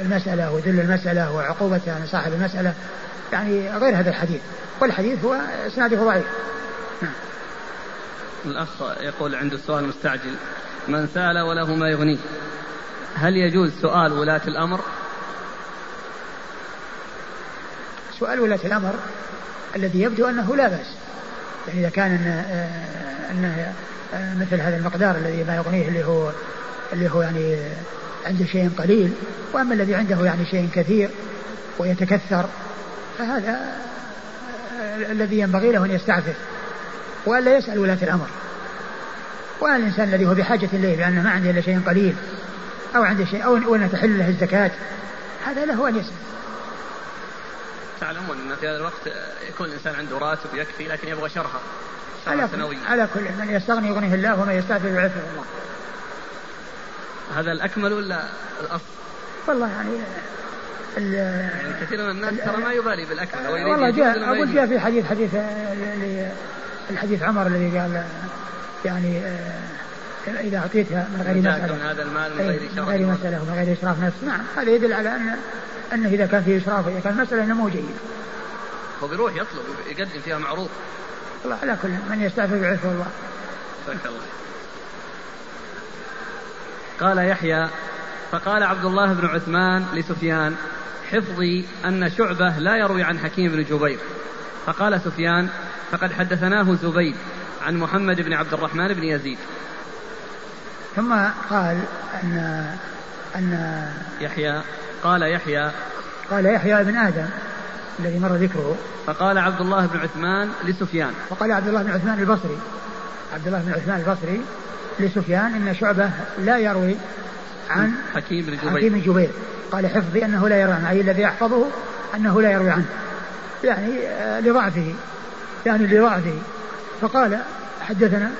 المسألة وذل المسألة وعقوبة يعني صاحب المسألة يعني غير هذا الحديث. والحديث هو إسناده ضعيف. نعم. الأخ يقول عنده سؤال مستعجل من سأل وله ما يغنيه. هل يجوز سؤال ولاة الأمر؟ سؤال ولاة الأمر الذي يبدو أنه لا بأس. يعني إذا كان أنه, أنه مثل هذا المقدار الذي ما يغنيه اللي هو اللي هو يعني عنده شيء قليل وأما الذي عنده يعني شيء كثير ويتكثر فهذا الذي ينبغي له أن يستعفف وألا يسأل ولاة الأمر. والإنسان الذي هو بحاجة إليه بأنه ما عنده إلا شيء قليل أو عنده شيء أو أن تحل له الزكاة هذا له أن يسأل. تعلمون أن في هذا الوقت يكون الإنسان عنده راتب يكفي لكن يبغى شرها. على كل, على كل من يستغني يغنيه الله ومن يستعفف يعفه الله. هذا الأكمل ولا الأصل؟ والله يعني يعني كثير من الناس ترى ما يبالي بالاكل والله جاء أقول جاء في حديث حديث الحديث عمر الذي قال يعني إذا أعطيتها من غير مسألة. من هذا المال من غير من غير مسألة ومن غير إسراف نفس. نعم هذا يدل على أن أنه إذا كان فيه إسراف إذا كان المسألة أنه مو جيد. هو بيروح يطلب يقدم فيها معروض الله على كل من يستعفف يعرفه الله. الله قال يحيى فقال عبد الله بن عثمان لسفيان حفظي أن شعبة لا يروي عن حكيم بن جبير. فقال سفيان فقد حدثناه زبيد عن محمد بن عبد الرحمن بن يزيد. ثم قال أن أن يحيى قال يحيى. قال يحيى بن آدم الذي مر ذكره. فقال عبد الله بن عثمان لسفيان. فقال عبد الله بن عثمان البصري. عبد الله بن عثمان البصري لسفيان إن شعبة لا يروي عن حكيم بن جبير. حكيم بن جبير. قال حفظي أنه لا يروي عنه أي الذي يحفظه أنه لا يروي عنه. يعني آه، لضعفه. يعني لضعفه. فقال حدثنا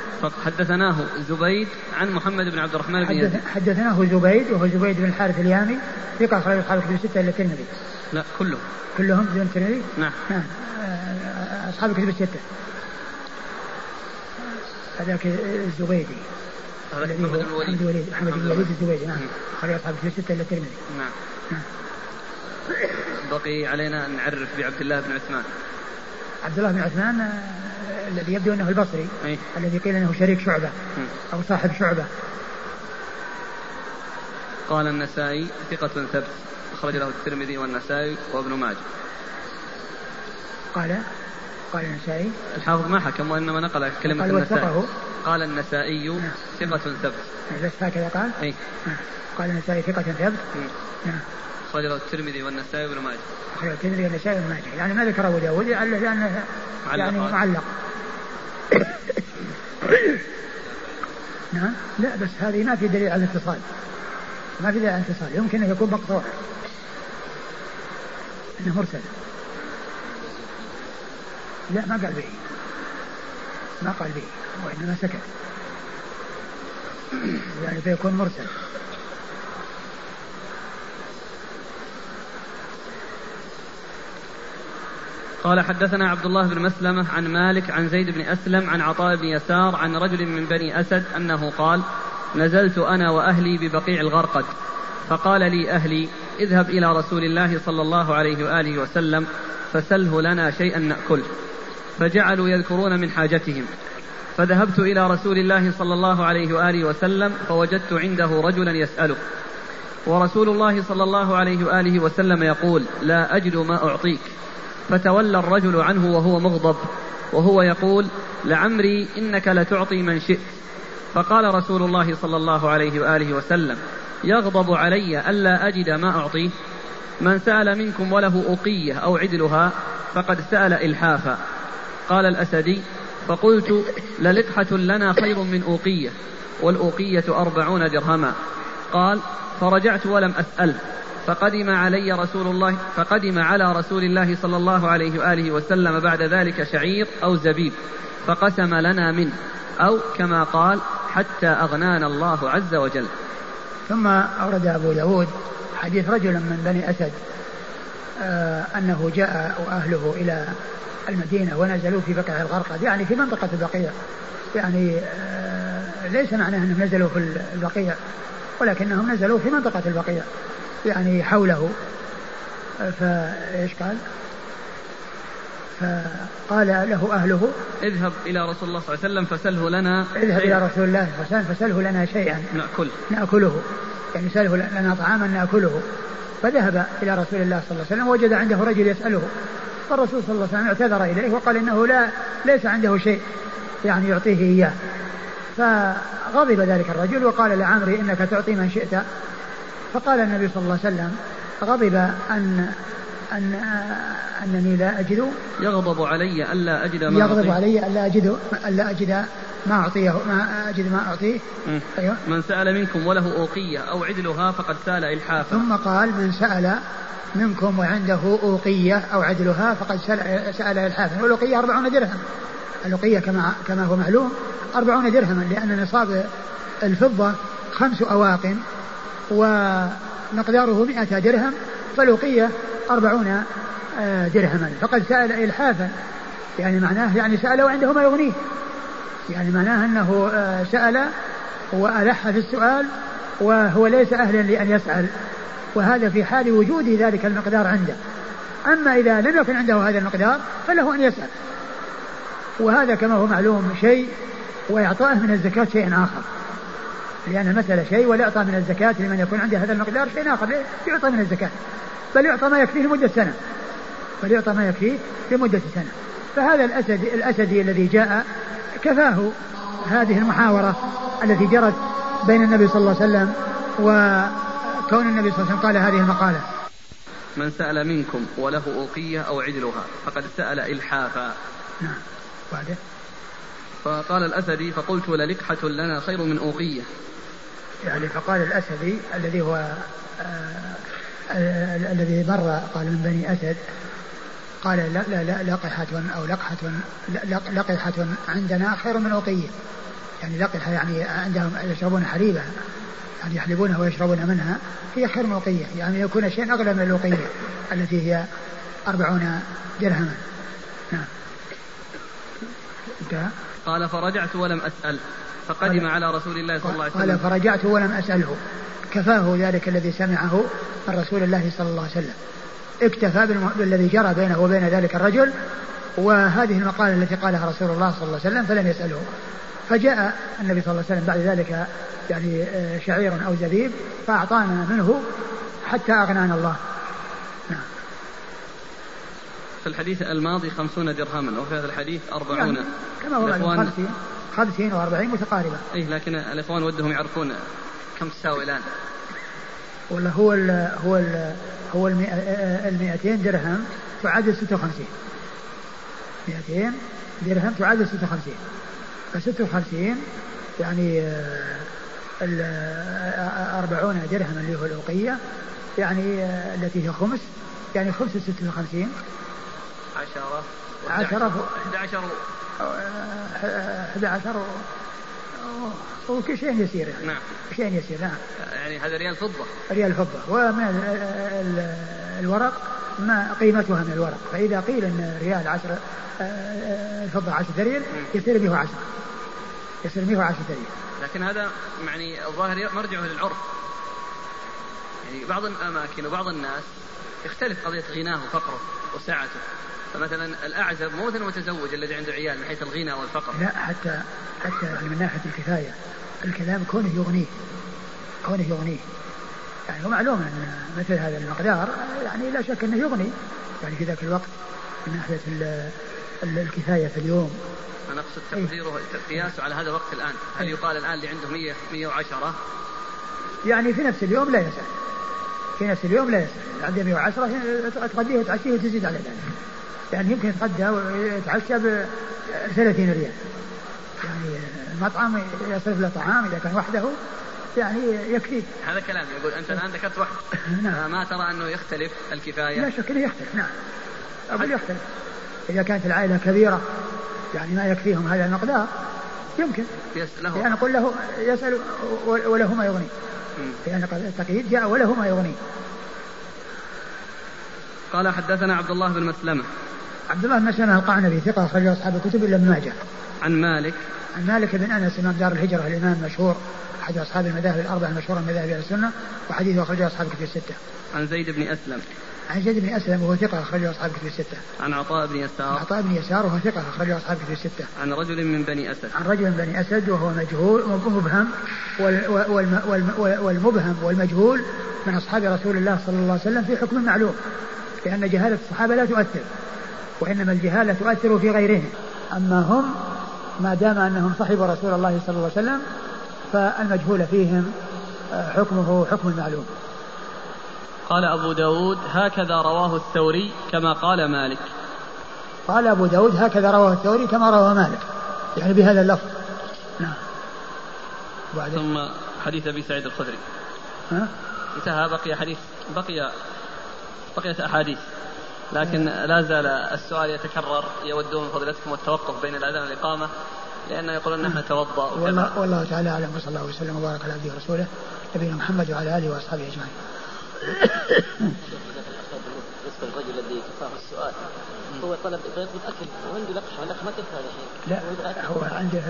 حدثناه زبيد عن محمد بن عبد الرحمن بن يزيد. حدثناه زبيد وهو زبيد بن الحارث اليامي. ثقة أخرج أصحاب الكتب الستة إلا الترمذي. لا كلهم كلهم بدون الترمذي؟ نعم. نعم. آه، أصحاب الكتب الستة. هذاك الزبيدي. الذي هو محمد الوليد. محمد بن الوليد الزبيدي نعم. أخرج أصحاب الكتب الستة إلا الترمذي. نعم. نعم. بقي علينا أن نعرف بعبد الله بن عثمان. عبد الله بن عثمان آه، الذي يبدو أنه البصري أي. الذي قيل أنه شريك شعبة أو صاحب شعبة. قال النسائي ثقة ثبت أخرج له الترمذي والنسائي وابن ماجه. قال قال النسائي الحافظ ما حكم وإنما نقل كلمة قال النسائي. قال النسائي نعم. ثقة ثبت بس هكذا قال؟ نعم. قال النسائي ثقة ثبت. نعم. أخرج له الترمذي والنسائي وابن ماجه. أخرج الترمذي والنسائي وابن ماجه. يعني ما ذكر أبو داود لأنه يعني معلق. نعم. لا بس هذه ما في دليل على الاتصال. ما في دليل على الاتصال. يمكن أن يكون مقطوع. إنه مرسل. لا ما قال به ما قال به وإنما سكت. يعني فيكون مرسل. قال حدثنا عبد الله بن مسلمة عن مالك عن زيد بن أسلم عن عطاء بن يسار عن رجل من بني أسد أنه قال نزلت أنا وأهلي ببقيع الغرقد. فقال لي أهلي اذهب إلى رسول الله صلى الله عليه وآله وسلم فسله لنا شيئا نأكله. فجعلوا يذكرون من حاجتهم. فذهبت إلى رسول الله صلى الله عليه وآله وسلم فوجدت عنده رجلا يسأله. ورسول الله صلى الله عليه وآله وسلم يقول لا أجد ما أعطيك. فتولى الرجل عنه وهو مغضب وهو يقول لعمري إنك لتعطي من شئت. فقال رسول الله صلى الله عليه وآله وسلم يغضب علي ألا أجد ما أعطيه. من سأل منكم وله أقية أو عدلها فقد سأل إلحافا. قال الأسدي فقلت للقحة لنا خير من أوقية والأوقية أربعون درهما. قال فرجعت ولم أسأل فقدم علي رسول الله فقدم على رسول الله صلى الله عليه وآله وسلم بعد ذلك شعير أو زبيب فقسم لنا منه أو كما قال حتى أغنانا الله عز وجل. ثم أورد أبو داود حديث رجل من بني أسد آه أنه جاء وأهله إلى المدينة ونزلوا في بقعة الغرقد يعني في منطقة البقيع. يعني آه ليس معناه أنهم نزلوا في البقيع ولكنهم نزلوا في منطقة البقيع يعني حوله. فايش قال؟ فقال له أهله اذهب إلى رسول الله صلى الله عليه وسلم فسله لنا اذهب إلى رسول الله صلى الله عليه وسلم فسله لنا شيئا. نأكل. نأكله. يعني سله لنا طعاما نأكله. فذهب إلى رسول الله صلى الله عليه وسلم وجد عنده رجل يسأله. فالرسول صلى الله عليه وسلم اعتذر إليه وقال إنه لا ليس عنده شيء يعني يعطيه إياه. فغضب ذلك الرجل وقال لعمري إنك تعطي من شئت. فقال النبي صلى الله عليه وسلم غضب أن أن أنني لا أجد. يغضب علي ألا أجد ما يغضب أعطيه. علي ألا أجد ألا أجد ما أعطيه ما أجد ما أعطيه. أيوه. من سأل منكم وله أوقية أو عدلها فقد سال إلحافا ثم قال من سأل منكم وعنده أوقية أو عدلها فقد سأل, إلحافا والأوقية أربعون درهم الأوقية كما كما هو معلوم أربعون درهما لأن نصاب الفضة خمس أواق ومقداره مئة درهم فالوقية أربعون آه، درهما. فقد سأل إلحافا يعني معناه يعني سأل وعنده ما يغنيه. يعني معناه أنه آه، سأل وألح في السؤال وهو ليس أهلا لأن يسأل. وهذا في حال وجود ذلك المقدار عنده. أما إذا لم يكن عنده هذا المقدار فله أن يسأل. وهذا كما هو معلوم شيء وإعطائه من الزكاة شيء آخر. لأن المسألة شيء والإعطاء من الزكاة لمن يكون عنده هذا المقدار شيء آخر. يعطى من الزكاة. بل يعطى ما يكفيه لمدة سنة. بل يعطى ما يكفيه لمدة سنة. فهذا الأسد الأسدي الذي جاء كفاه هذه المحاورة التي جرت بين النبي صلى الله عليه وسلم وكون النبي صلى الله عليه وسلم قال هذه المقالة. من سأل منكم وله أوقية أو عدلها فقد سأل إلحافا. نعم. بعده فقال الأسدي فقلت للقحة لنا خير من أوقية. يعني فقال الأسدي الذي هو آه الذي مر قال من بني أسد قال لا لا لا لقحة أو لقحة لقحة عندنا خير من أوقية. يعني لقحة يعني عندهم يشربون حليبا. يعني يحلبونها ويشربون منها هي خير من أوقية يعني يكون شيء أغلى من الأوقية التي هي أربعون درهما. نعم. انتهى. قال فرجعت ولم أسأل فقدم على رسول الله صلى الله عليه وسلم. قال فرجعت ولم أسأله. كفاه ذلك الذي سمعه من رسول الله صلى الله عليه وسلم. اكتفى بالذي جرى بينه وبين ذلك الرجل وهذه المقالة التي قالها رسول الله صلى الله عليه وسلم فلم يسأله. فجاء النبي صلى الله عليه وسلم بعد ذلك يعني آه، شعير أو زبيب فأعطانا منه حتى أغنانا الله. نعم. في الحديث الماضي خمسون درهما وفي هذا الحديث أربعون. يعني كما هو خمسين خمسين وأربعين متقاربة. إيه لكن الإخوان ودهم يعرفون كم تساوي الآن. ولا هو ال هو ال هو ال 200 درهم تعادل 56 200 درهم تعادل 56 ف 56 يعني آه، ال 40 آه، درهم اللي هو الأوقية يعني آه، التي هي خمس يعني خمس 56 عشرة. عشرة. 11 11 وشيء يسير يعني. نعم. شيء يسير نعم. يعني هذا ريال فضة. ريال فضة. ومن الورق ما قيمتها من الورق؟ فإذا قيل أن ريال عشرة الفضة عشرة ريال يصير به عشرة يصير به عشرة ريال لكن هذا يعني الظاهر مرجعه للعرف. يعني بعض الأماكن وبعض الناس يختلف قضية غناه وفقره وسعته فمثلا الأعزب مو مثل المتزوج الذي عنده عيال من حيث الغنى والفقر. لا حتى حتى يعني من ناحية الكفاية. الكلام كونه يغنيه كونه يغنيه. يعني هو معلوم أن مثل هذا المقدار يعني لا شك أنه يغني. يعني في ذاك الوقت من ناحية الكفاية في اليوم. أنا أقصد تقديره قياسه على هذا الوقت الآن. هل يقال الآن اللي عنده 100 110 يعني في نفس اليوم لا يسأل في نفس اليوم لا يسأل عنده 110 تغديه وتعشيه وتزيد على ذلك يعني يمكن يتغدى ويتعشى ب 30 ريال. يعني المطعم يصرف له طعام إذا كان وحده يعني يكفي هذا كلام يقول أنت الآن ذكرت واحد. نعم. ما ترى أنه يختلف الكفاية؟ لا شك أنه يختلف نعم. أقول يختلف. إذا كانت العائلة كبيرة يعني ما يكفيهم هذا المقدار يمكن. له. يعني نقول له يسأل وله ما يغني. لأن التقييد جاء وله ما يغني. قال حدثنا عبد الله بن مسلمة. عبد الله بن مسلمة القعنبي ثقة أخرجه أصحاب الكتب إلا ابن ماجه عن مالك عن مالك بن أنس إمام دار الهجرة الإمام المشهور أحد أصحاب المذاهب الأربعة المشهورة من مذاهب أهل السنة وحديثه أخرجه أصحاب الكتب الستة. عن زيد بن أسلم عن زيد بن أسلم وهو ثقة أخرجه أصحاب كتب الستة. عن عطاء بن يسار. عن عطاء بن يسار وهو ثقة أخرجه أصحاب كتب الستة. عن رجل من بني أسد. عن رجل من بني أسد وهو مجهول مبهم والمبهم والمجهول من أصحاب رسول الله صلى الله عليه وسلم في حكم معلوم. لأن جهالة الصحابة لا تؤثر. وإنما الجهالة تؤثر في غيرهم. أما هم ما دام أنهم صحبوا رسول الله صلى الله عليه وسلم فالمجهول فيهم آه، حكمه حكم المعلوم. قال أبو داود هكذا رواه الثوري كما قال مالك. قال أبو داود هكذا رواه الثوري كما رواه مالك. يعني بهذا اللفظ. نعم. ثم حديث أبي سعيد الخدري. ها؟ انتهى بقي حديث بقي بقيت أحاديث. لكن لا زال السؤال يتكرر يودون من فضيلتكم التوقف بين الأذان والإقامة لأنه يقولون نحن نتوضأ والله, والله تعالى أعلم وصلى الله وسلم وبارك على عبده ورسوله نبينا محمد وعلى آله وأصحابه أجمعين. بالنسبة للرجل الذي كفاه السؤال هو طلب يطلب اكل وعنده لقحه ما تكفى لا هو عنده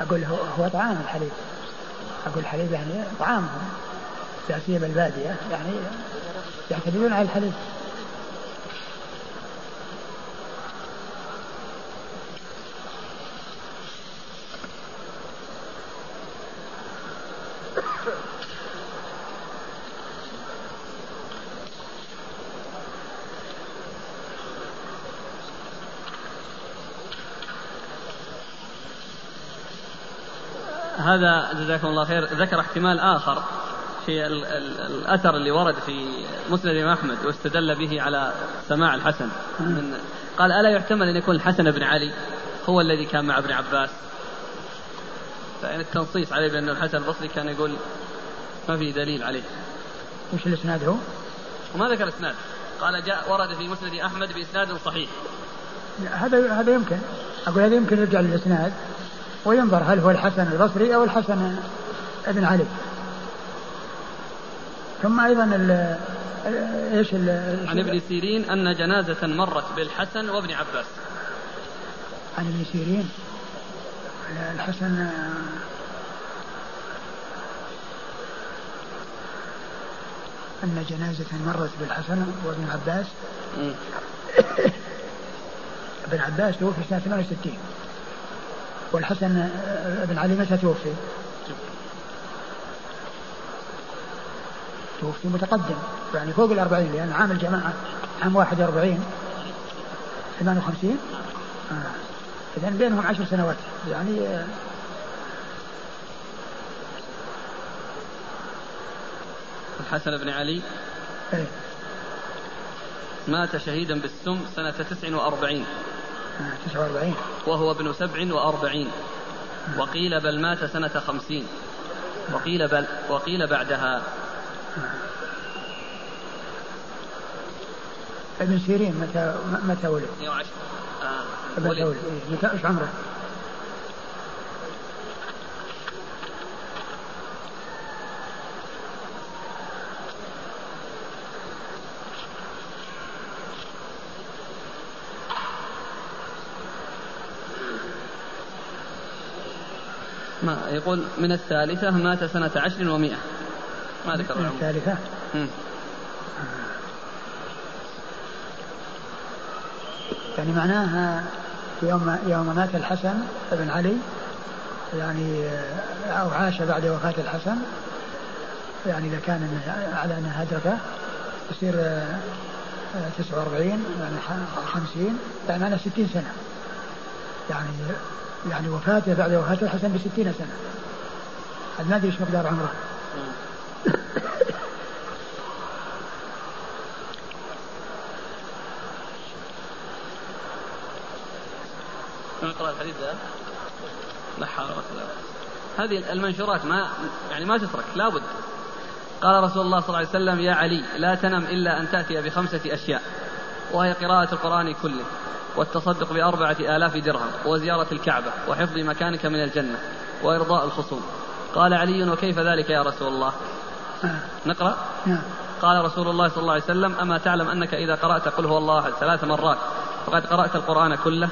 أقول هو, هو طعام الحليب. أقول الحليب يعني طعامهم لا سيما الباديه يعني يعتمدون على الحليب. هذا جزاكم الله خير ذكر احتمال آخر في ال ال الأثر اللي ورد في مسند أحمد واستدل به على سماع الحسن. من قال ألا يحتمل أن يكون الحسن بن علي هو الذي كان مع ابن عباس؟ فإن التنصيص عليه بأن الحسن البصري كان يقول ما في دليل عليه. وش الإسناد هو؟ وما ذكر إسناد. قال جاء ورد في مسند أحمد بإسناد صحيح. هذا هذا يمكن. أقول هذا يمكن يرجع للإسناد. وينظر هل هو الحسن البصري أو الحسن ابن علي. ثم أيضا ال إيش عن ابن سيرين أن جنازة مرت بالحسن وابن عباس. عن ابن سيرين. الحسن أن جنازة مرت بالحسن وابن عباس. ابن عباس توفي سنة 68 والحسن بن علي متى توفي؟ توفي متقدم يعني فوق الأربعين لأن عام الجماعة عام 41 58 آه. إذا بينهم عشر سنوات يعني آه. الحسن بن علي؟ إيه. مات شهيدا بالسم سنة 49 49 وهو ابن سبع وأربعين وقيل بل مات سنة خمسين وقيل بل وقيل بعدها ابن سيرين متى متى ولد؟ 110 آه متى ولد؟ متى إيش عمره؟ ما يقول من الثالثة مات سنة عشر ومائة ما ذكر من الثالثة؟ يعني معناها يوم يوم مات الحسن بن علي يعني أو عاش بعد وفاة الحسن يعني إذا كان على أنها أدركه يصير 49 يعني 50 يعني معناها 60 سنة. يعني يعني وفاته بعد وفاة الحسن ب 60 سنة ما أدري إيش مقدار عمره. الحديث ذا هذه المنشورات ما يعني ما تترك لابد قال رسول الله صلى الله عليه وسلم يا علي لا تنم إلا أن تأتي بخمسة أشياء وهي قراءة القرآن كله. والتصدق بأربعة آلاف درهم وزيارة الكعبة وحفظ مكانك من الجنة وإرضاء الخصوم. قال علي وكيف ذلك يا رسول الله؟ نقرأ. نعم. قال رسول الله صلى الله عليه وسلم أما تعلم أنك إذا قرأت قل هو الله أحد ثلاث مرات فقد قرأت القرآن كله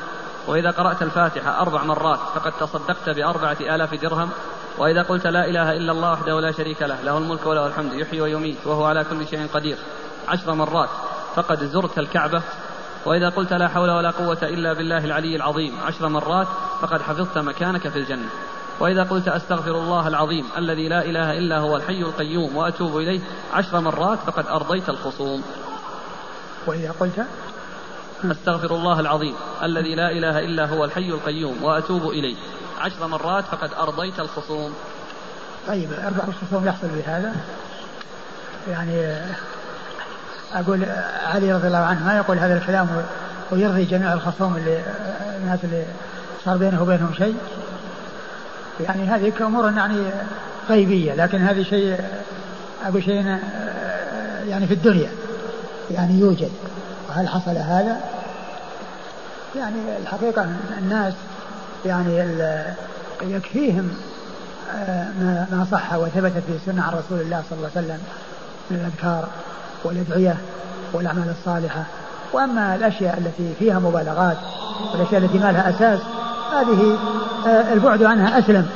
وإذا قرأت الفاتحة أربع مرات فقد تصدقت بأربعة آلاف درهم وإذا قلت لا إله إلا الله وحده لا شريك له له الملك وله الحمد يحيي ويميت وهو على كل شيء قدير عشر مرات فقد زرت الكعبة وإذا قلت لا حول ولا قوة إلا بالله العلي العظيم عشر مرات فقد حفظت مكانك في الجنة. وإذا قلت أستغفر الله العظيم الذي لا إله إلا هو الحي القيوم وأتوب إليه عشر مرات فقد أرضيت الخصوم. وإذا قلت أستغفر الله العظيم الذي لا إله إلا هو الحي القيوم وأتوب إليه عشر مرات فقد أرضيت الخصوم. طيب أربع الخصوم يحصل بهذا؟ يعني أقول علي رضي الله عنه ما يقول هذا الكلام ويرضي جميع الخصوم اللي الناس اللي صار بينه وبينهم شيء. يعني هذه أمور يعني غيبية لكن هذه شيء أقول شيء يعني في الدنيا يعني يوجد. وهل حصل هذا؟ يعني الحقيقة الناس يعني يكفيهم آه، ما صح وثبت في السنة عن رسول الله صلى الله عليه وسلم من الأذكار. والأدعية والأعمال الصالحة. وأما الأشياء التي فيها مبالغات والأشياء التي ما لها أساس هذه آه، البعد عنها أسلم.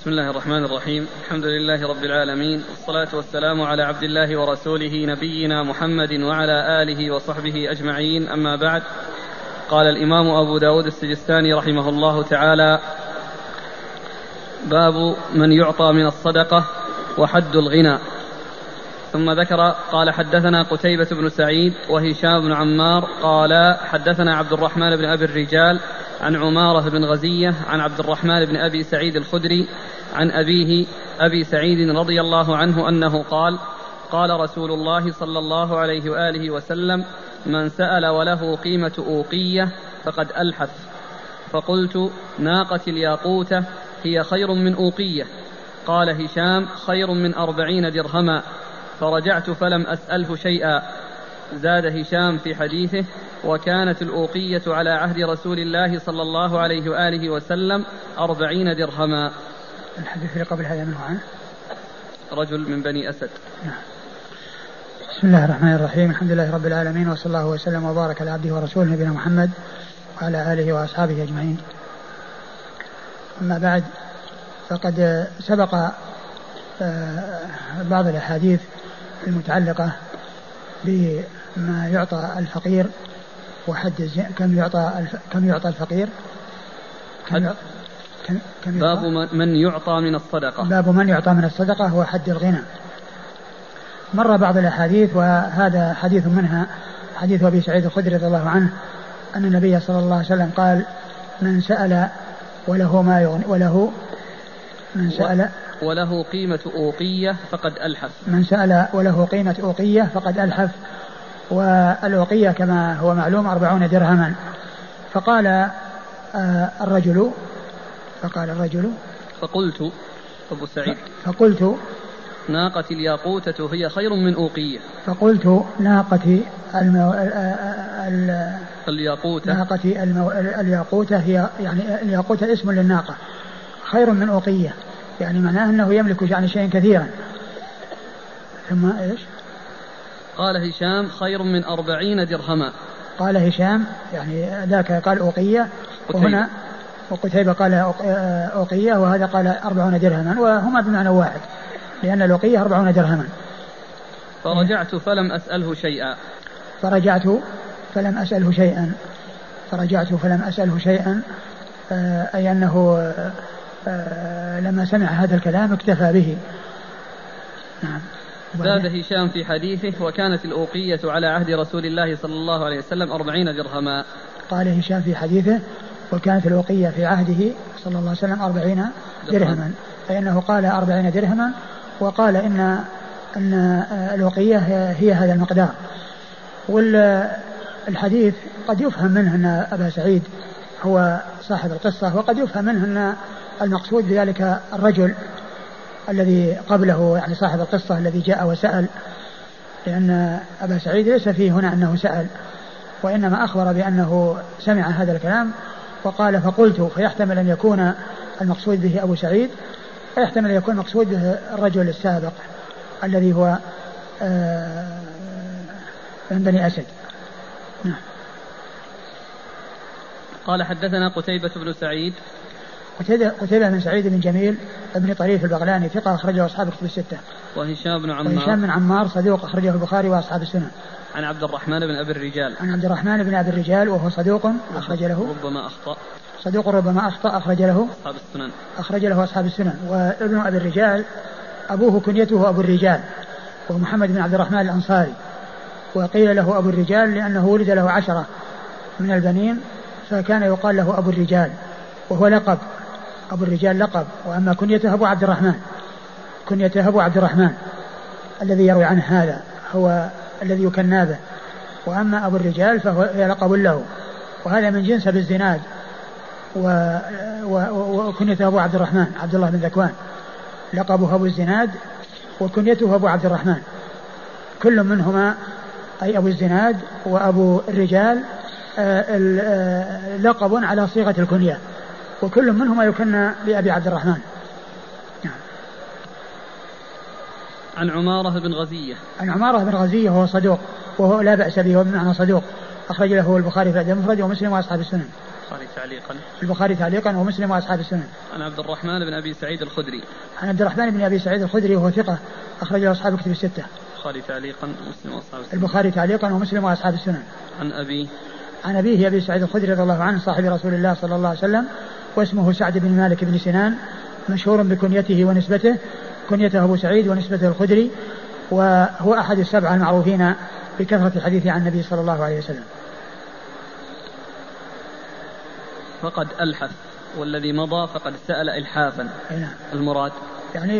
بسم الله الرحمن الرحيم. الحمد لله رب العالمين. والصلاة والسلام على عبد الله ورسوله نبينا محمد وعلى آله وصحبه أجمعين. أما بعد قال الإمام أبو داود السجستاني رحمه الله تعالى باب من يعطى من الصدقة وحد الغنى. ثم ذكر قال حدثنا قتيبة بن سعيد وهشام بن عمار قال حدثنا عبد الرحمن بن أبي الرجال عن عمارة بن غزية عن عبد الرحمن بن أبي سعيد الخدري عن أبيه أبي سعيد رضي الله عنه أنه قال قال رسول الله صلى الله عليه وآله وسلم من سأل وله قيمة أوقية فقد ألحف فقلت ناقة الياقوتة هي خير من أوقية. قال هشام خير من أربعين درهما. فرجعت فلم أسأله شيئا. زاد هشام في حديثه وكانت الأوقية على عهد رسول الله صلى الله عليه وآله وسلم أربعين درهما. الحديث اللي قبل هذا منه عنه رجل من بني أسد. نعم. بسم الله الرحمن الرحيم. الحمد لله رب العالمين وصلى الله وسلم وبارك على عبده ورسوله نبينا محمد وعلى آله وأصحابه أجمعين. أما بعد فقد سبق آه، بعض الأحاديث المتعلقة بما يعطى الفقير وحد كم يعطى كم يعطى الفقير؟ كم كم كم باب من يعطى من الصدقة. باب من يعطى من الصدقة هو حد الغنى. مر بعض الأحاديث وهذا حديث منها حديث أبي سعيد الخدري رضي الله عنه أن النبي صلى الله عليه وسلم قال من سأل وله ما يغني وله من سأل وله قيمة أوقية فقد ألحف. من سأل وله قيمة أوقية فقد ألحف. والأوقية كما هو معلوم أربعون درهما. فقال آه الرجل فقال الرجل فقلت أبو سعيد. فقلت ناقة الياقوتة هي خير من أوقية. فقلت ناقة المو... الياقوتة. ناقة المو... الياقوتة هي يعني الياقوتة اسم للناقة. خير من أوقية. يعني معناه أنه يملك يعني شيئا كثيرا. ثم إيش؟ قال هشام خير من أربعين درهما. قال هشام يعني ذاك قال أوقية. وهنا وقتيبة قال أوقية وهذا قال أربعون درهما وهما بمعنى واحد. لأن الوقية أربعون درهما. فرجعت فلم أسأله شيئا. فرجعت فلم أسأله شيئا. فرجعت فلم أسأله شيئا. آه، أي أنه آه، لما سمع هذا الكلام اكتفى به. نعم. زاد هشام في حديثه وكانت الأوقية على عهد رسول الله صلى الله عليه وسلم أربعين درهما. قال هشام في حديثه وكانت الأوقية في عهده صلى الله عليه وسلم أربعين درهما. أي أنه قال أربعين درهما وقال إن أن الوقية هي هذا المقدار. والحديث قد يفهم منه أن أبا سعيد هو صاحب القصة وقد يفهم منه أن المقصود بذلك الرجل الذي قبله يعني صاحب القصة الذي جاء وسأل لأن أبا سعيد ليس فيه هنا أنه سأل وإنما أخبر بأنه سمع هذا الكلام وقال فقلت فيحتمل أن يكون المقصود به أبو سعيد ويحتمل أن يكون المقصود به الرجل السابق الذي هو آه، من بني أسد نعم قال حدثنا قتيبة بن سعيد قتيبة بن سعيد بن جميل بن طريف البغلاني ثقة أخرجه أصحاب كتب الستة. وهشام بن عمار وهشام بن عمار صدوق أخرجه البخاري وأصحاب السنن. عن عبد الرحمن بن أبي الرجال. عن عبد الرحمن بن أبي الرجال وهو صدوق أخرج له. ربما أخطأ. صدوق ربما أخطأ أخرج له. أصحاب السنن. أخرج له أصحاب السنن. وابن أبي الرجال أبوه كنيته أبو الرجال ومحمد بن عبد الرحمن الأنصاري. وقيل له أبو الرجال لأنه ولد له عشرة من البنين فكان يقال له أبو الرجال وهو لقب. أبو الرجال لقب. وأما كنيته أبو عبد الرحمن. كنيته أبو عبد الرحمن. الذي يروي عنه هذا هو الذي يكنى به. وأما أبو الرجال فهو لقب له. وهذا من جنس بالزناد و... وكنيته أبو عبد الرحمن عبد الله بن ذكوان. لقبه أبو الزناد وكنيته أبو عبد الرحمن. كل منهما أي أبو الزناد وأبو الرجال آه، آه، لقب على صيغة الكنية. وكل منهما يكنى بأبي عبد الرحمن. نعم. عن عمارة بن غزية. عن عمارة بن غزية وهو صدوق وهو لا بأس به وبمعنى صدوق. أخرج له البخاري في المفرد ومسلم وأصحاب السنن. البخاري تعليقا. البخاري تعليقا ومسلم وأصحاب السنن عن عبد الرحمن بن أبي سعيد الخدري. عن عبد الرحمن بن أبي سعيد الخدري وهو ثقة أخرج له أصحاب الكتب الستة. البخاري تعليقا ومسلم وأصحاب السنن البخاري تعليقا ومسلم وأصحاب السنن عن أبي. عن أبيه أبي سعيد الخدري رضي الله عنه صاحب رسول الله صلى الله عليه وسلم واسمه سعد بن مالك بن سنان مشهور بكنيته ونسبته. كنيته أبو سعيد ونسبته الخدري وهو أحد السبعه المعروفين بكثرة الحديث عن النبي صلى الله عليه وسلم. فقد ألحف والذي مضى فقد سأل إلحافا. نعم المراد؟ يعني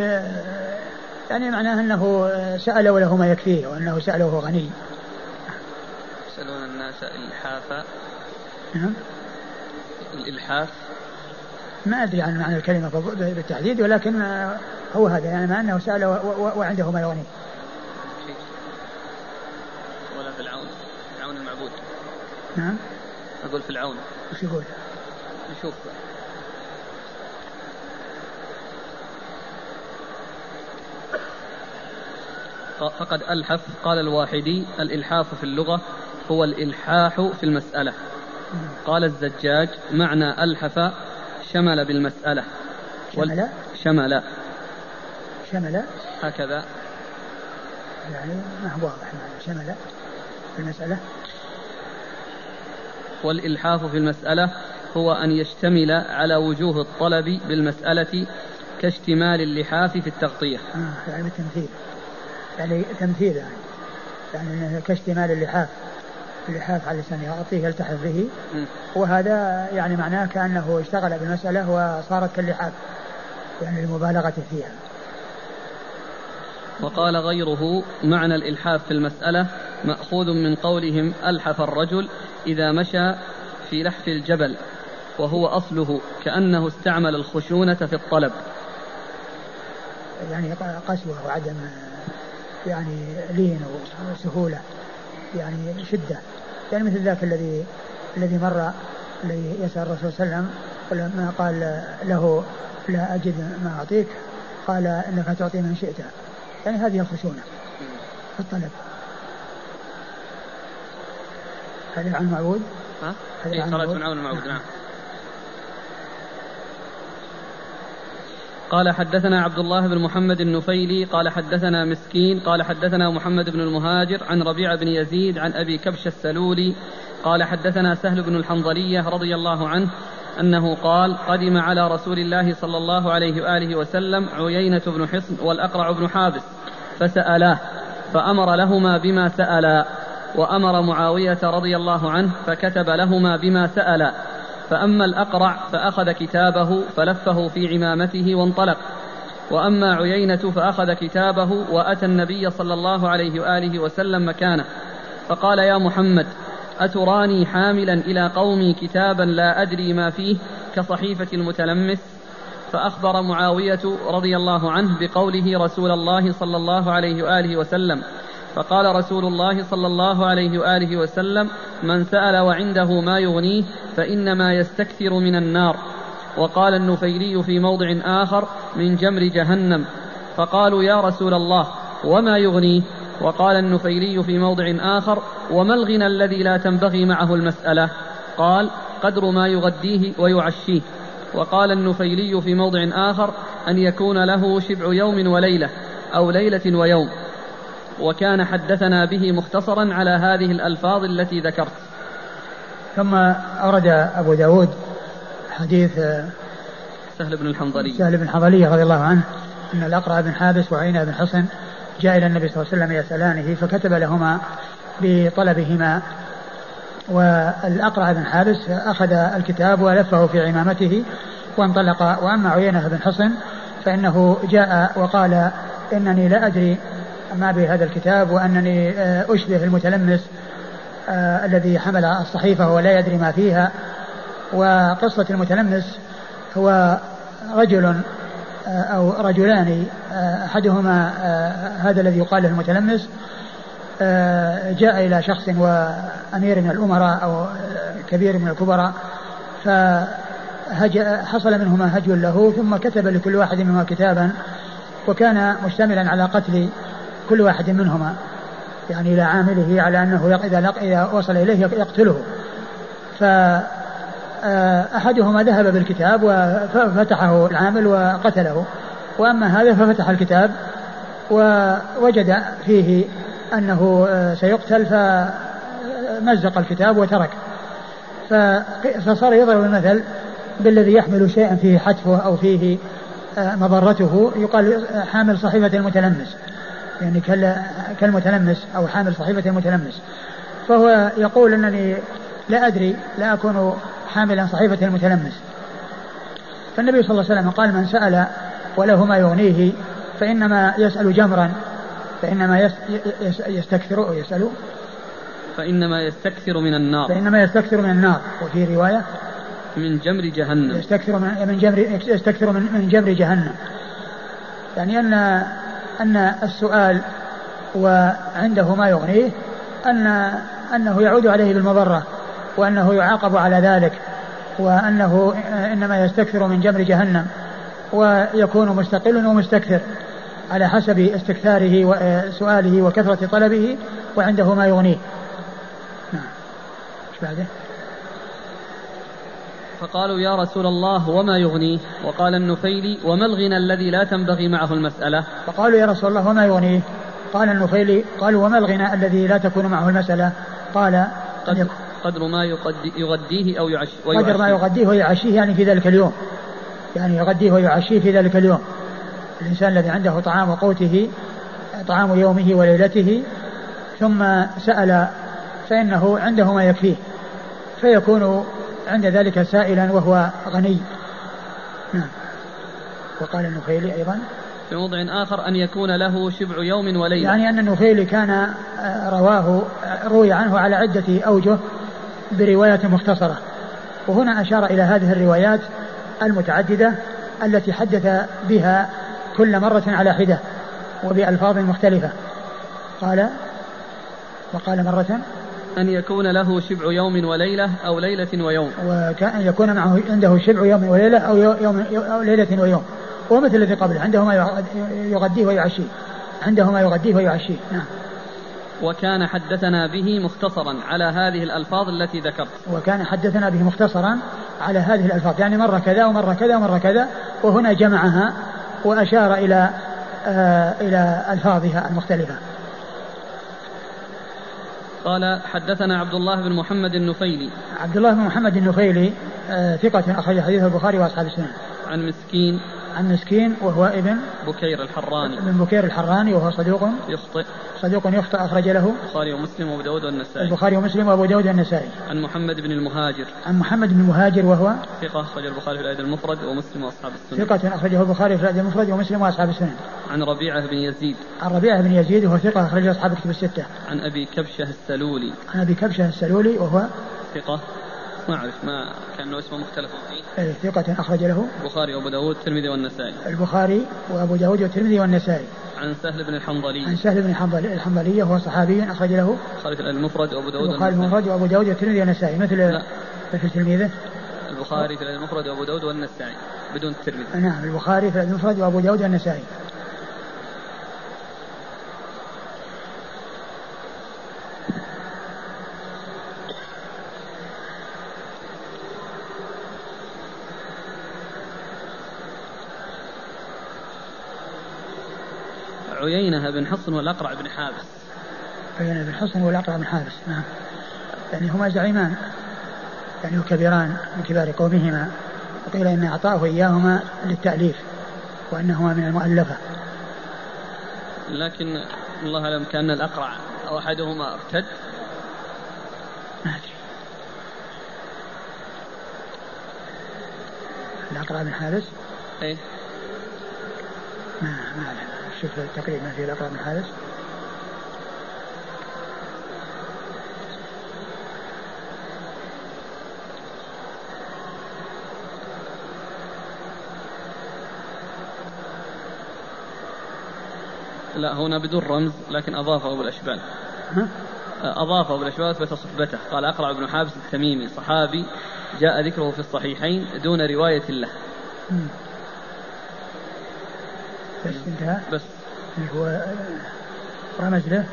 يعني معناه أنه سأل وله ما يكفيه وأنه سأل وهو غني. يسألون الناس إلحافا. نعم. الإلحاف؟ ما أدري عن معنى الكلمة بالتحديد ولكن هو هذا يعني ما أنه سأل وعنده ما يغني. ولا في العون العون المعبود. نعم. أقول في العون. وش يقول؟ نشوف. فقد ألحف قال الواحدي الإلحاف في اللغة هو الإلحاح في المسألة. قال الزجاج معنى ألحف شمل بالمسألة. شمل؟ شمل. شمل؟ هكذا. يعني ما هو واضح شمل المسألة؟ والإلحاف في المسألة هو أن يشتمل على وجوه الطلب بالمسألة كاشتمال اللحاف في التغطية. آه يعني بالتمثيل يعني تمثيل يعني. يعني كاشتمال اللحاف. اللحاف على اللسان يغطيه يلتحف به. وهذا يعني معناه كأنه اشتغل بالمسألة وصارت كاللحاف. يعني المبالغة فيها. وقال غيره معنى الإلحاف في المسألة مأخوذ من قولهم ألحف الرجل إذا مشى في لحف الجبل. وهو أصله كأنه استعمل الخشونة في الطلب. يعني قسوة وعدم يعني لين وسهولة يعني شدة. يعني مثل ذاك الذي الذي مر الذي يسأل الرسول صلى الله عليه وسلم ولما قال له لا أجد ما أعطيك قال إنك تعطي من شئت. يعني هذه الخشونة في الطلب. هذا عن معبود ها؟ هذا إيه، عن معبود نعم. قال حدثنا عبد الله بن محمد النفيلي قال حدثنا مسكين قال حدثنا محمد بن المهاجر عن ربيع بن يزيد عن أبي كبش السلولي قال حدثنا سهل بن الحنظلية رضي الله عنه أنه قال قدم على رسول الله صلى الله عليه وآله وسلم عيينة بن حصن والأقرع بن حابس فسألاه فأمر لهما بما سألا وأمر معاوية رضي الله عنه فكتب لهما بما سألا. فأما الأقرع فأخذ كتابه فلفه في عمامته وانطلق. وأما عيينة فأخذ كتابه وأتى النبي صلى الله عليه وآله وسلم مكانه. فقال يا محمد أتراني حاملا إلى قومي كتابا لا أدري ما فيه كصحيفة المتلمس؟ فأخبر معاوية رضي الله عنه بقوله رسول الله صلى الله عليه وآله وسلم فقال رسول الله صلى الله عليه وآله وسلم من سأل وعنده ما يغنيه فإنما يستكثر من النار. وقال النفيلي في موضع آخر من جمر جهنم فقالوا يا رسول الله وما يغنيه؟ وقال النفيلي في موضع آخر وما الغنى الذي لا تنبغي معه المسألة؟ قال قدر ما يغديه ويعشيه. وقال النفيلي في موضع آخر أن يكون له شبع يوم وليلة أو ليلة ويوم. وكان حدثنا به مختصرا على هذه الألفاظ التي ذكرت. ثم أورد أبو داود حديث سهل بن الحنظلي. سهل بن الحنظلي رضي الله عنه أن الأقرع بن حابس وعينة بن حصن جاء إلى النبي صلى الله عليه وسلم يسألانه فكتب لهما بطلبهما. والأقرع بن حابس أخذ الكتاب ولفه في عمامته وانطلق وأما عيينة بن حصن فإنه جاء وقال إنني لا أدري ما بهذا الكتاب وأنني آه، أشبه المتلمس آه، الذي حمل الصحيفة ولا يدري ما فيها. وقصة المتلمس هو رجل آه، أو رجلان أحدهما هذا الذي يقال له المتلمس جاء إلى شخص وأمير من الأمراء أو كبير من الكبراء فحصل منهما هجو له ثم كتب لكل واحد منهما كتابا وكان مشتملا على قتل كل واحد منهما يعني إلى عامله على أنه إذا وصل إليه يقتله. فأحدهما ذهب بالكتاب وفتحه العامل وقتله. وأما هذا ففتح الكتاب ووجد فيه أنه سيقتل فمزق الكتاب وترك. فصار يضرب المثل بالذي يحمل شيئا فيه حتفه أو فيه مضرته. يقال حامل صحيفة المتلمس. يعني كالمتلمس أو حامل صحيفة المتلمس. فهو يقول أنني لا أدري لا أكون حاملا صحيفة المتلمس. فالنبي صلى الله عليه وسلم قال من سأل وله ما يغنيه فإنما يسأل جمرا فإنما يستكثر يسأل فإنما يستكثر من النار. فإنما يستكثر من النار. وفي رواية من جمر جهنم. يستكثر من من جمر يستكثر من, من جمر جهنم. يعني أن أن السؤال وعنده ما يغنيه أن أنه يعود عليه بالمضرة وأنه يعاقب على ذلك وأنه إنما يستكثر من جمر جهنم ويكون مستقل ومستكثر على حسب استكثاره وسؤاله وكثرة طلبه وعنده ما يغنيه نعم إيش بعده؟ فقالوا يا رسول الله وما يغنيه وقال النفيلي وما الغنى الذي لا تنبغي معه المسألة؟ فقالوا يا رسول الله وما يغنيه قال النفيلي قالوا وما الغنى الذي لا تكون معه المسألة؟ قال قد قدر ما يغديه أو يعشيه قدر ما يغديه ويعشيه يعني في ذلك اليوم. يعني يغديه ويعشيه في ذلك اليوم. الإنسان الذي عنده طعام قوته طعام يومه وليلته ثم سأل فإنه عنده ما يكفيه فيكون عند ذلك سائلا وهو غني. نعم. وقال النخيلي أيضا. في موضع آخر أن يكون له شبع يوم وليلة. يعني أن النخيلي كان آه، رواه آه، روي عنه على عدة أوجه برواية مختصرة. وهنا أشار إلى هذه الروايات المتعددة التي حدث بها كل مرة على حدة وبألفاظ مختلفة. قال وقال مرة أن يكون له شبع يوم وليلة أو ليلة ويوم. وكأن يكون معه عنده شبع يوم وليلة أو يوم أو ليلة ويوم. ومثل الذي قبله عنده ما يغديه ويعشيه. عنده ما يغديه ويعشيه. نعم. وكان حدثنا به مختصرا على هذه الألفاظ التي ذكرت. وكان حدثنا به مختصرا على هذه الألفاظ. يعني مرة كذا ومرة كذا ومرة كذا وهنا جمعها وأشار إلى آه إلى ألفاظها المختلفة. قال حدثنا عبد الله بن محمد النفيلي. عبد الله بن محمد النفيلي آه ثقة أخرج حديثه البخاري وأصحاب السنن. عن مسكين عن مسكين وهو ابن بكير الحراني. ابن بكير الحراني وهو صدوق يخطئ. صدوق يخطئ أخرج له البخاري ومسلم وأبو داود والنسائي. البخاري ومسلم وأبو داود والنسائي. عن محمد بن المهاجر. عن محمد بن المهاجر وهو ثقة أخرج البخاري في الأدب المفرد ومسلم وأصحاب السنن ثقة أخرجه البخاري في الأدب المفرد ومسلم وأصحاب السنن عن ربيعة بن يزيد. عن ربيعة بن يزيد وهو ثقة أخرجه أصحاب الكتب الستة. عن أبي كبشة السلولي. عن أبي كبشة السلولي وهو ثقة ما أعرف ما كأنه اسمه مختلف. فيه ثقة أخرج له البخاري وأبو داود الترمذي والنسائي. البخاري وأبو داود والترمذي والنسائي. عن سهل بن الحنظلي. عن سهل بن الحنظلي الحنظلي وهو صحابي أخرج له. البخاري المفرد وأبو داود البخاري. المفرد وأبو داود والترمذي والنسائي. مثل لا. مثل تلميذه. البخاري في المفرد وأبو داود والنسائي بدون الترمذي. نعم البخاري في المفرد وأبو داود والنسائي. عيينة بن حصن والأقرع بن حابس؟ بين بن حصن والأقرع بن حابس نعم. يعني هما زعيمان يعني كبيران من كبار قومهما وقيل إن أعطاه إياهما للتأليف وأنهما من المؤلفة. لكن الله أعلم كأن الأقرع أو أحدهما ارتد. ما أدري. الأقرع بن حابس؟ إيه. ما ما شوف التقريب ما في الأقرع بن حابس لا هنا بدون رمز لكن أضافه أبو الأشبال ها؟ أضافه أبو الأشبال أثبت صحبته قال أقرع بن حابس التميمي صحابي جاء ذكره في الصحيحين دون رواية له. بس انتهى؟ بس. اللي هو رمز له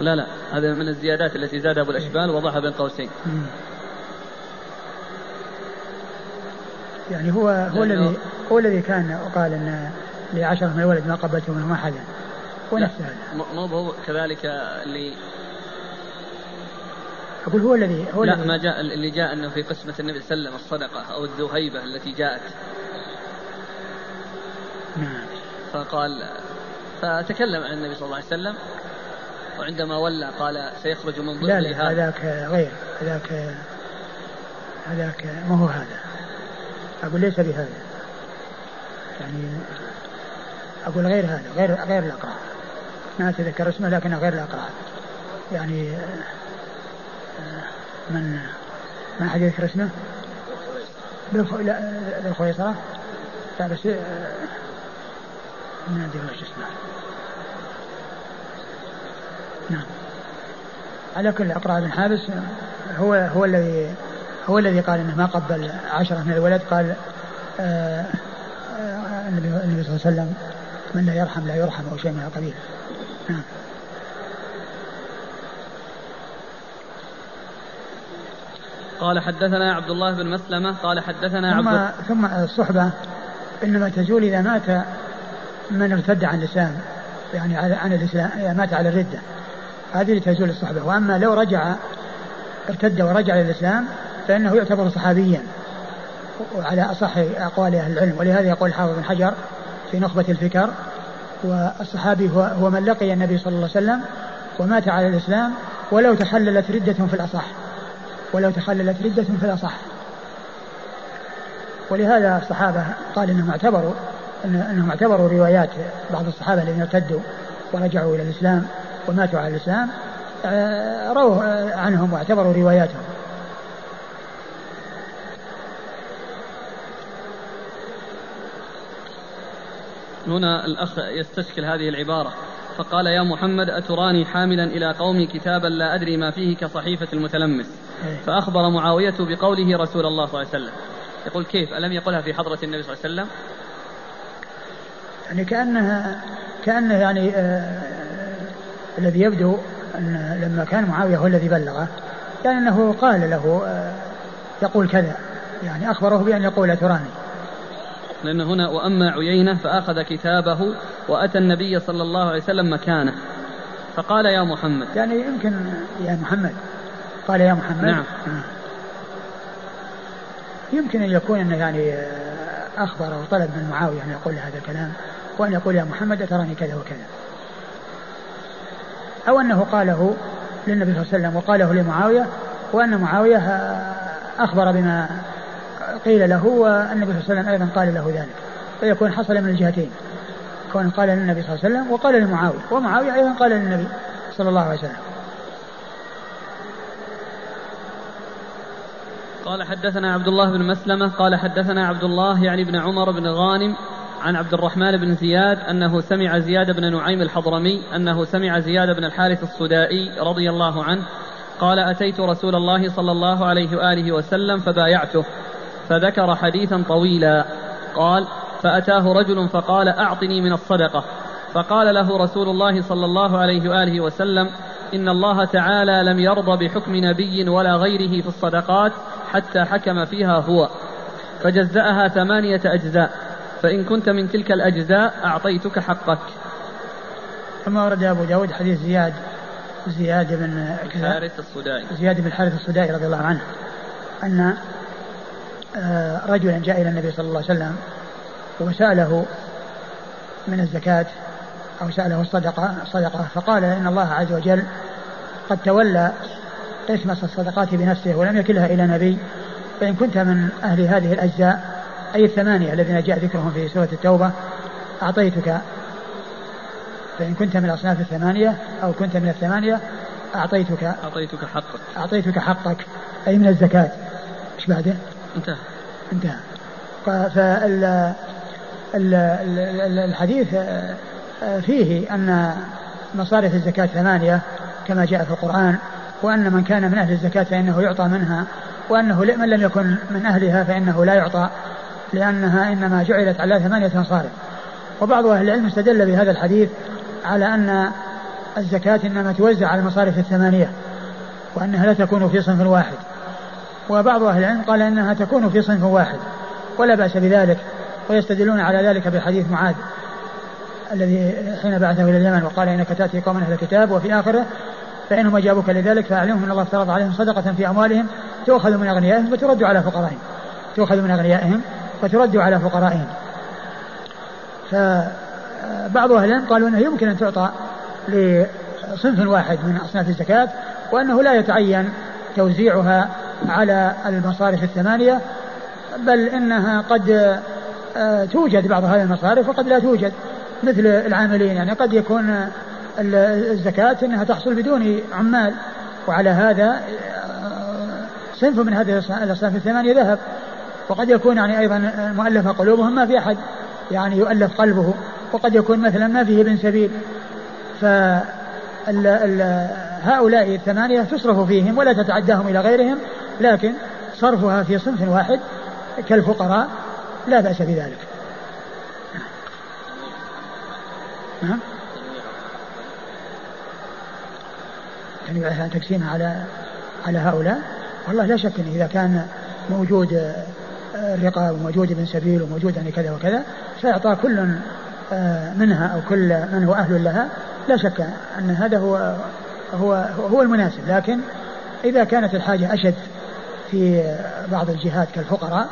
لا لا. هذا من الزيادات التي زادها أبو الأشبال وضعها بين قوسين. يعني هو هو الذي هو الذي كان وقال إن لعشرة من الولد ما قبلته منهم احدا ونفس هذا. مو هو كذلك اللي أقول هو الذي هو لا الذي ما جاء اللي جاء إنه في قسمة النبي صلى الله عليه وسلم الصدقة أو الذهيبة التي جاءت نعم فقال فتكلم عن النبي صلى الله عليه وسلم. وعندما ولى قال سيخرج من لا ضمن لا هذا هذاك غير هذاك هذاك ما هو هذا؟ أقول ليس بهذا. يعني أقول غير هذا غير غير الاقرع ما أتذكر اسمه لكنه غير الاقرع يعني من ما أحد يذكر اسمه. لا بالخويصرة لا بس ما أدري وش اسمه. نعم. على كل اقرع بن حابس هو هو الذي هو الذي قال إنه ما قبل عشرة من الولد قال آه آه النبي صلى الله عليه وسلم من لا يرحم لا يرحم أو شيء من هذا القبيل. نعم. قال حدثنا عبد الله بن مسلمة قال حدثنا ثم عبد ثم الصحبة إنما تزول إذا مات من ارتد عن الإسلام يعني عن الإسلام إذا مات على الردة. هذه تزول الصحبة وأما لو رجع ارتد ورجع للاسلام فإنه يعتبر صحابيا. وعلى أصح أقوال أهل العلم. ولهذا يقول الحافظ بن حجر في نخبة الفكر والصحابي هو, هو من لقي النبي صلى الله عليه وسلم ومات على الإسلام ولو تخللت ردة في الأصح. ولو تخللت ردة في الأصح. ولهذا الصحابة قال إنهم اعتبروا إن إنهم اعتبروا روايات بعض الصحابة الذين ارتدوا ورجعوا إلى الإسلام وماتوا على الإسلام آه، رووا عنهم واعتبروا رواياتهم. هنا الأخ يستشكل هذه العبارة فقال يا محمد أتراني حاملا إلى قومي كتابا لا أدري ما فيه كصحيفة المتلمس؟ إيه. فأخبر معاوية بقوله رسول الله صلى الله عليه وسلم. يقول كيف؟ ألم يقلها في حضرة النبي صلى الله عليه وسلم؟ يعني كأنها كأنه يعني آه الذي يبدو أن لما كان معاوية هو الذي بلغه كان أنه قال له آه يقول كذا يعني أخبره بأن يقول أتراني لأن هنا وأما عيينة فأخذ كتابه وأتى النبي صلى الله عليه وسلم مكانه. فقال يا محمد. يعني يمكن يا محمد. قال يا محمد. نعم. يمكن أن يكون أنه يعني أخبر أو طلب من معاوية أن يقول هذا الكلام. وأن يقول يا محمد أتراني كذا وكذا. أو أنه قاله للنبي صلى الله عليه وسلم وقاله لمعاوية وأن معاوية أخبر بما قيل له والنبي صلى الله عليه وسلم أيضا قال له ذلك. فيكون حصل من الجهتين كون قال للنبي صلى الله عليه وسلم وقال لمعاوية ومعاوية أيضا قال للنبي صلى الله عليه وسلم. قال حدثنا عبد الله بن مسلمة قال حدثنا عبد الله يعني بن عمر بن غانم عن عبد الرحمن بن زياد أنه سمع زياد بن نعيم الحضرمي أنه سمع زياد بن الحارث الصدائي رضي الله عنه قال أتيت رسول الله صلى الله عليه وآله وسلم فبايعته فذكر حديثا طويلا قال فأتاه رجل فقال أعطني من الصدقة فقال له رسول الله صلى الله عليه وآله وسلم إن الله تعالى لم يرضى بحكم نبي ولا غيره في الصدقات حتى حكم فيها هو فجزأها ثمانية أجزاء فإن كنت من تلك الأجزاء أعطيتك حقك. ثم ورد أبو داود حديث زياد زياد بن الحارث الصدائي زياد بن الحارث الصدائي رضي الله عنه أن آه، رجلا جاء إلى النبي صلى الله عليه وسلم وسأله من الزكاة أو سأله الصدقة صدقة فقال إن الله عز وجل قد تولى قسمة الصدقات بنفسه ولم يكلها إلى نبي فإن كنت من أهل هذه الأجزاء أي الثمانية الذين جاء ذكرهم في سورة التوبة؟ أعطيتك. فإن كنت من الأصناف الثمانية أو كنت من الثمانية أعطيتك. أعطيتك حقك. أعطيتك حقك. أي من الزكاة؟ إيش بعده؟ انتهى. انتهى. فال الحديث آه، فيه أن مصارف الزكاة ثمانية كما جاء في القرآن وأن من كان من أهل الزكاة فإنه يعطى منها وأنه من لم يكن من أهلها فإنه لا يعطى. لأنها إنما جعلت على ثمانية مصارف. وبعض أهل العلم استدل بهذا الحديث على أن الزكاة إنما توزع على المصارف الثمانية وأنها لا تكون في صنف واحد. وبعض أهل العلم قال إنها تكون في صنف واحد ولا بأس بذلك ويستدلون على ذلك بحديث معاذ الذي حين بعثه إلى اليمن وقال إنك تأتي قوم أهل الكتاب وفي آخرة فإنهم أجابوك لذلك فأعلمهم أن الله افترض عليهم صدقة في أموالهم تؤخذ من أغنيائهم وترد على فقرائهم تؤخذ من أغنيائهم وترد على فقرائهم. فبعض أهل العلم قالوا أنه يمكن أن تعطى لصنف واحد من أصناف الزكاة وأنه لا يتعين توزيعها على المصارف الثمانية بل إنها قد آه، توجد بعض هذه المصارف وقد لا توجد مثل العاملين. يعني قد يكون الزكاة أنها تحصل بدون عمال وعلى هذا آه، صنف من هذه الأصناف الثمانية ذهب. وقد يكون يعني أيضا مؤلفة قلوبهم ما في أحد يعني يؤلف قلبه وقد يكون مثلا ما فيه ابن سبيل. ف هؤلاء الثمانية تصرف فيهم ولا تتعداهم إلى غيرهم لكن صرفها في صنف واحد كالفقراء لا بأس بذلك. نعم يعني تقسيمها على على هؤلاء؟ والله لا شك إذا كان موجود الرقاب وموجود ابن سبيل وموجود يعني كذا وكذا سيعطى كل آه، منها أو كل من هو أهل لها. لا شك أن هذا هو هو هو المناسب لكن إذا كانت الحاجة أشد في بعض الجهات كالفقراء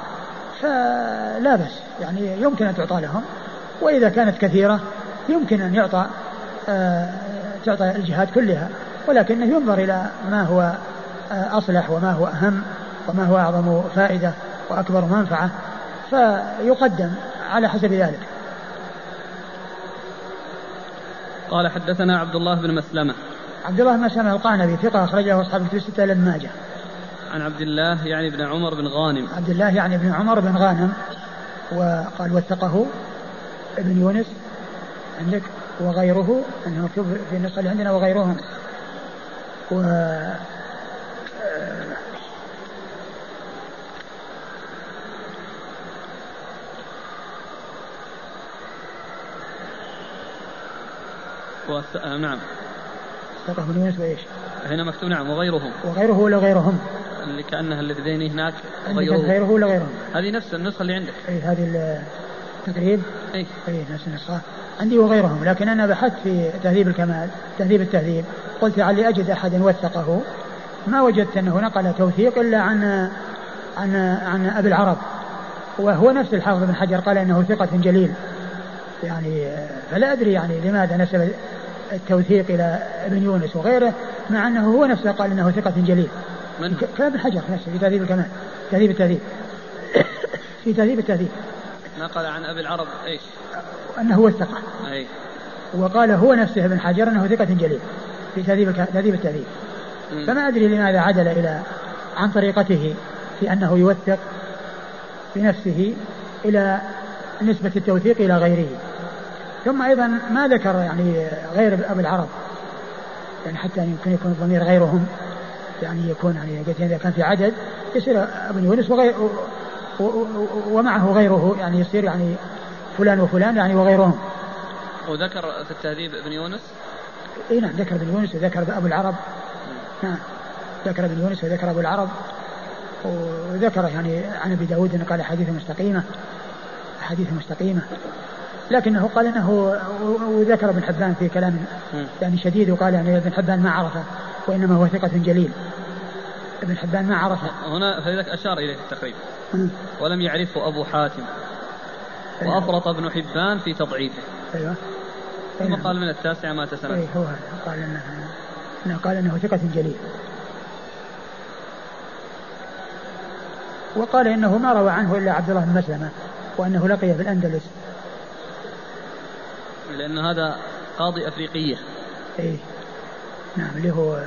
فلا بس يعني يمكن أن تعطى لهم وإذا كانت كثيرة يمكن أن يعطى آه، تعطى الجهات كلها. ولكنه ينظر إلى ما هو آه، أصلح وما هو أهم وما هو أعظم فائدة. وأكبر منفعة فيقدم على حسب ذلك. قال حدثنا عبد الله بن مسلمة. عبد الله بن مسلمة القعنبي ثقة أخرجه أصحاب الكتب الستة إلى ماجه. عن عبد الله يعني بن عمر بن غانم. عبد الله يعني بن عمر بن غانم وقال وثقه ابن يونس عندك وغيره إنه مكتوب في النسخه اللي عندنا وغيرهم. و وس... آه نعم. ثقة بن يونس وإيش؟ هنا مكتوب نعم وغيرهم. وغيره ولا غيرهم؟ اللي كأنها اللي هناك غيره. غيره ولا غيرهم؟ هذه نفس النسخة اللي عندك. أي هذه التقريب أي. أي نفس النسخة. عندي وغيرهم لكن أنا بحثت في تهذيب الكمال تهذيب التهذيب. قلت لعلي أجد أحدا وثقه. ما وجدت أنه نقل توثيق إلا عن عن عن أبي العرب. وهو نفس الحافظ بن حجر قال إنه ثقة جليل. يعني فلا أدري يعني لماذا نسب التوثيق إلى ابن يونس وغيره مع أنه هو نفسه قال إنه ثقة جليل. من؟ كلام ابن حجر نفسه في تهذيب الكمال تهذيب التهذيب. في تهذيب التهذيب. نقل عن أبي العرب إيش؟ أنه هو الثقة. أي. وقال هو نفسه ابن حجر أنه ثقة جليل في تهذيب تهذيب التهذيب. فما أدري لماذا عدل إلى عن طريقته في أنه يوثق بنفسه إلى نسبة التوثيق إلى غيره. ثم أيضا ما ذكر يعني غير أبي العرب. يعني حتى يمكن يكون الضمير غيرهم. يعني يكون يعني إذا كان في عدد يصير ابن يونس وغير ومعه غيره. يعني يصير يعني فلان وفلان يعني وغيرهم. وذكر في التهذيب ابن يونس؟ إي نعم ذكر ابن يونس وذكر أبو العرب. نعم ذكر ابن يونس وذكر أبو العرب. وذكر يعني عن أبي داود انه قال حديث مستقيمة. حديث مستقيمة. لكنه قال إنه وذكر ابن حبان في كلام يعني شديد وقال يعني ابن حبان ما عرفه وإنما هو ثقة جليل. ابن حبان ما عرفه. هنا فلذلك أشار إليه التقريب. ولم يعرفه أبو حاتم. أيوة. وأفرط ابن حبان في تضعيفه. أيوه. ثم قال من التاسعة مات سنة أي هو قال انه إنه قال إنه ثقة جليل. وقال إنه ما روى عنه إلا عبد الله بن مسلمة وأنه لقي في الأندلس. لأن هذا قاضي أفريقية. إيه. نعم اللي هو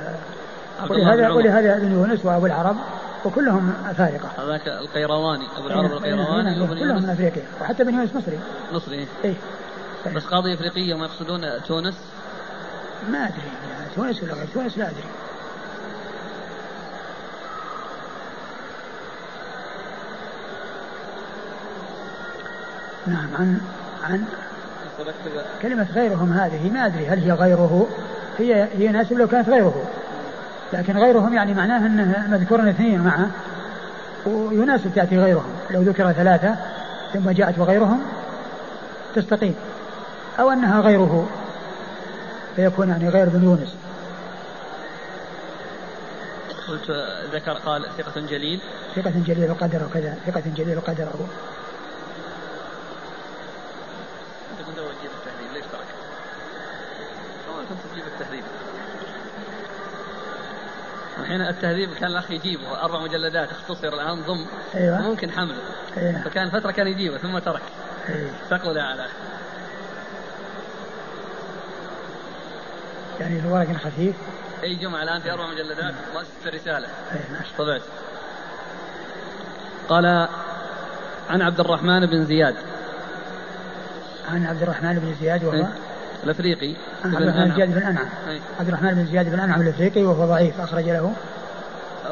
ولهذا ولهذا ابن يونس وأبو العرب وكلهم أفارقة. هذاك القيرواني أبو العرب إيه، القيرواني نعم كلهم من أفريقيا وحتى ابن يونس مصري. مصري. إيه بس قاضي أفريقية ما يقصدون تونس؟ ما أدري. تونس ولا غير؟ تونس لا أدري. نعم عن عن كلمة غيرهم هذه ما أدري هل هي غيره هي هي ناسب لو كانت غيره. لكن غيرهم يعني معناه أنه مذكور اثنين معه. ويناسب تأتي غيرهم. لو ذكر ثلاثة ثم جاءت وغيرهم تستقيم. أو أنها غيره. فيكون يعني غير بن يونس. قلت ذكر قال ثقة جليل. ثقة جليل وقدر وكذا ثقة جليل وقدر الحين التهذيب كان الأخ يجيبه. أربع مجلدات اختصر الآن ضم أيوة. ممكن حمله أيوة. فكان فترة كان يجيبه ثم ترك. أيوة. ثقل على يعني الورق خفيف. أي جمعة الآن في أربع مجلدات؟ مؤسسة الرسالة. أيوة. طبعت. قال عن عبد الرحمن بن زياد. عن عبد الرحمن بن زياد وهو الأفريقي. عبد الرحمن بن زياد بن أنعم. عبد الرحمن بن زياد بن أنعم الافريقي وهو ضعيف أخرج له.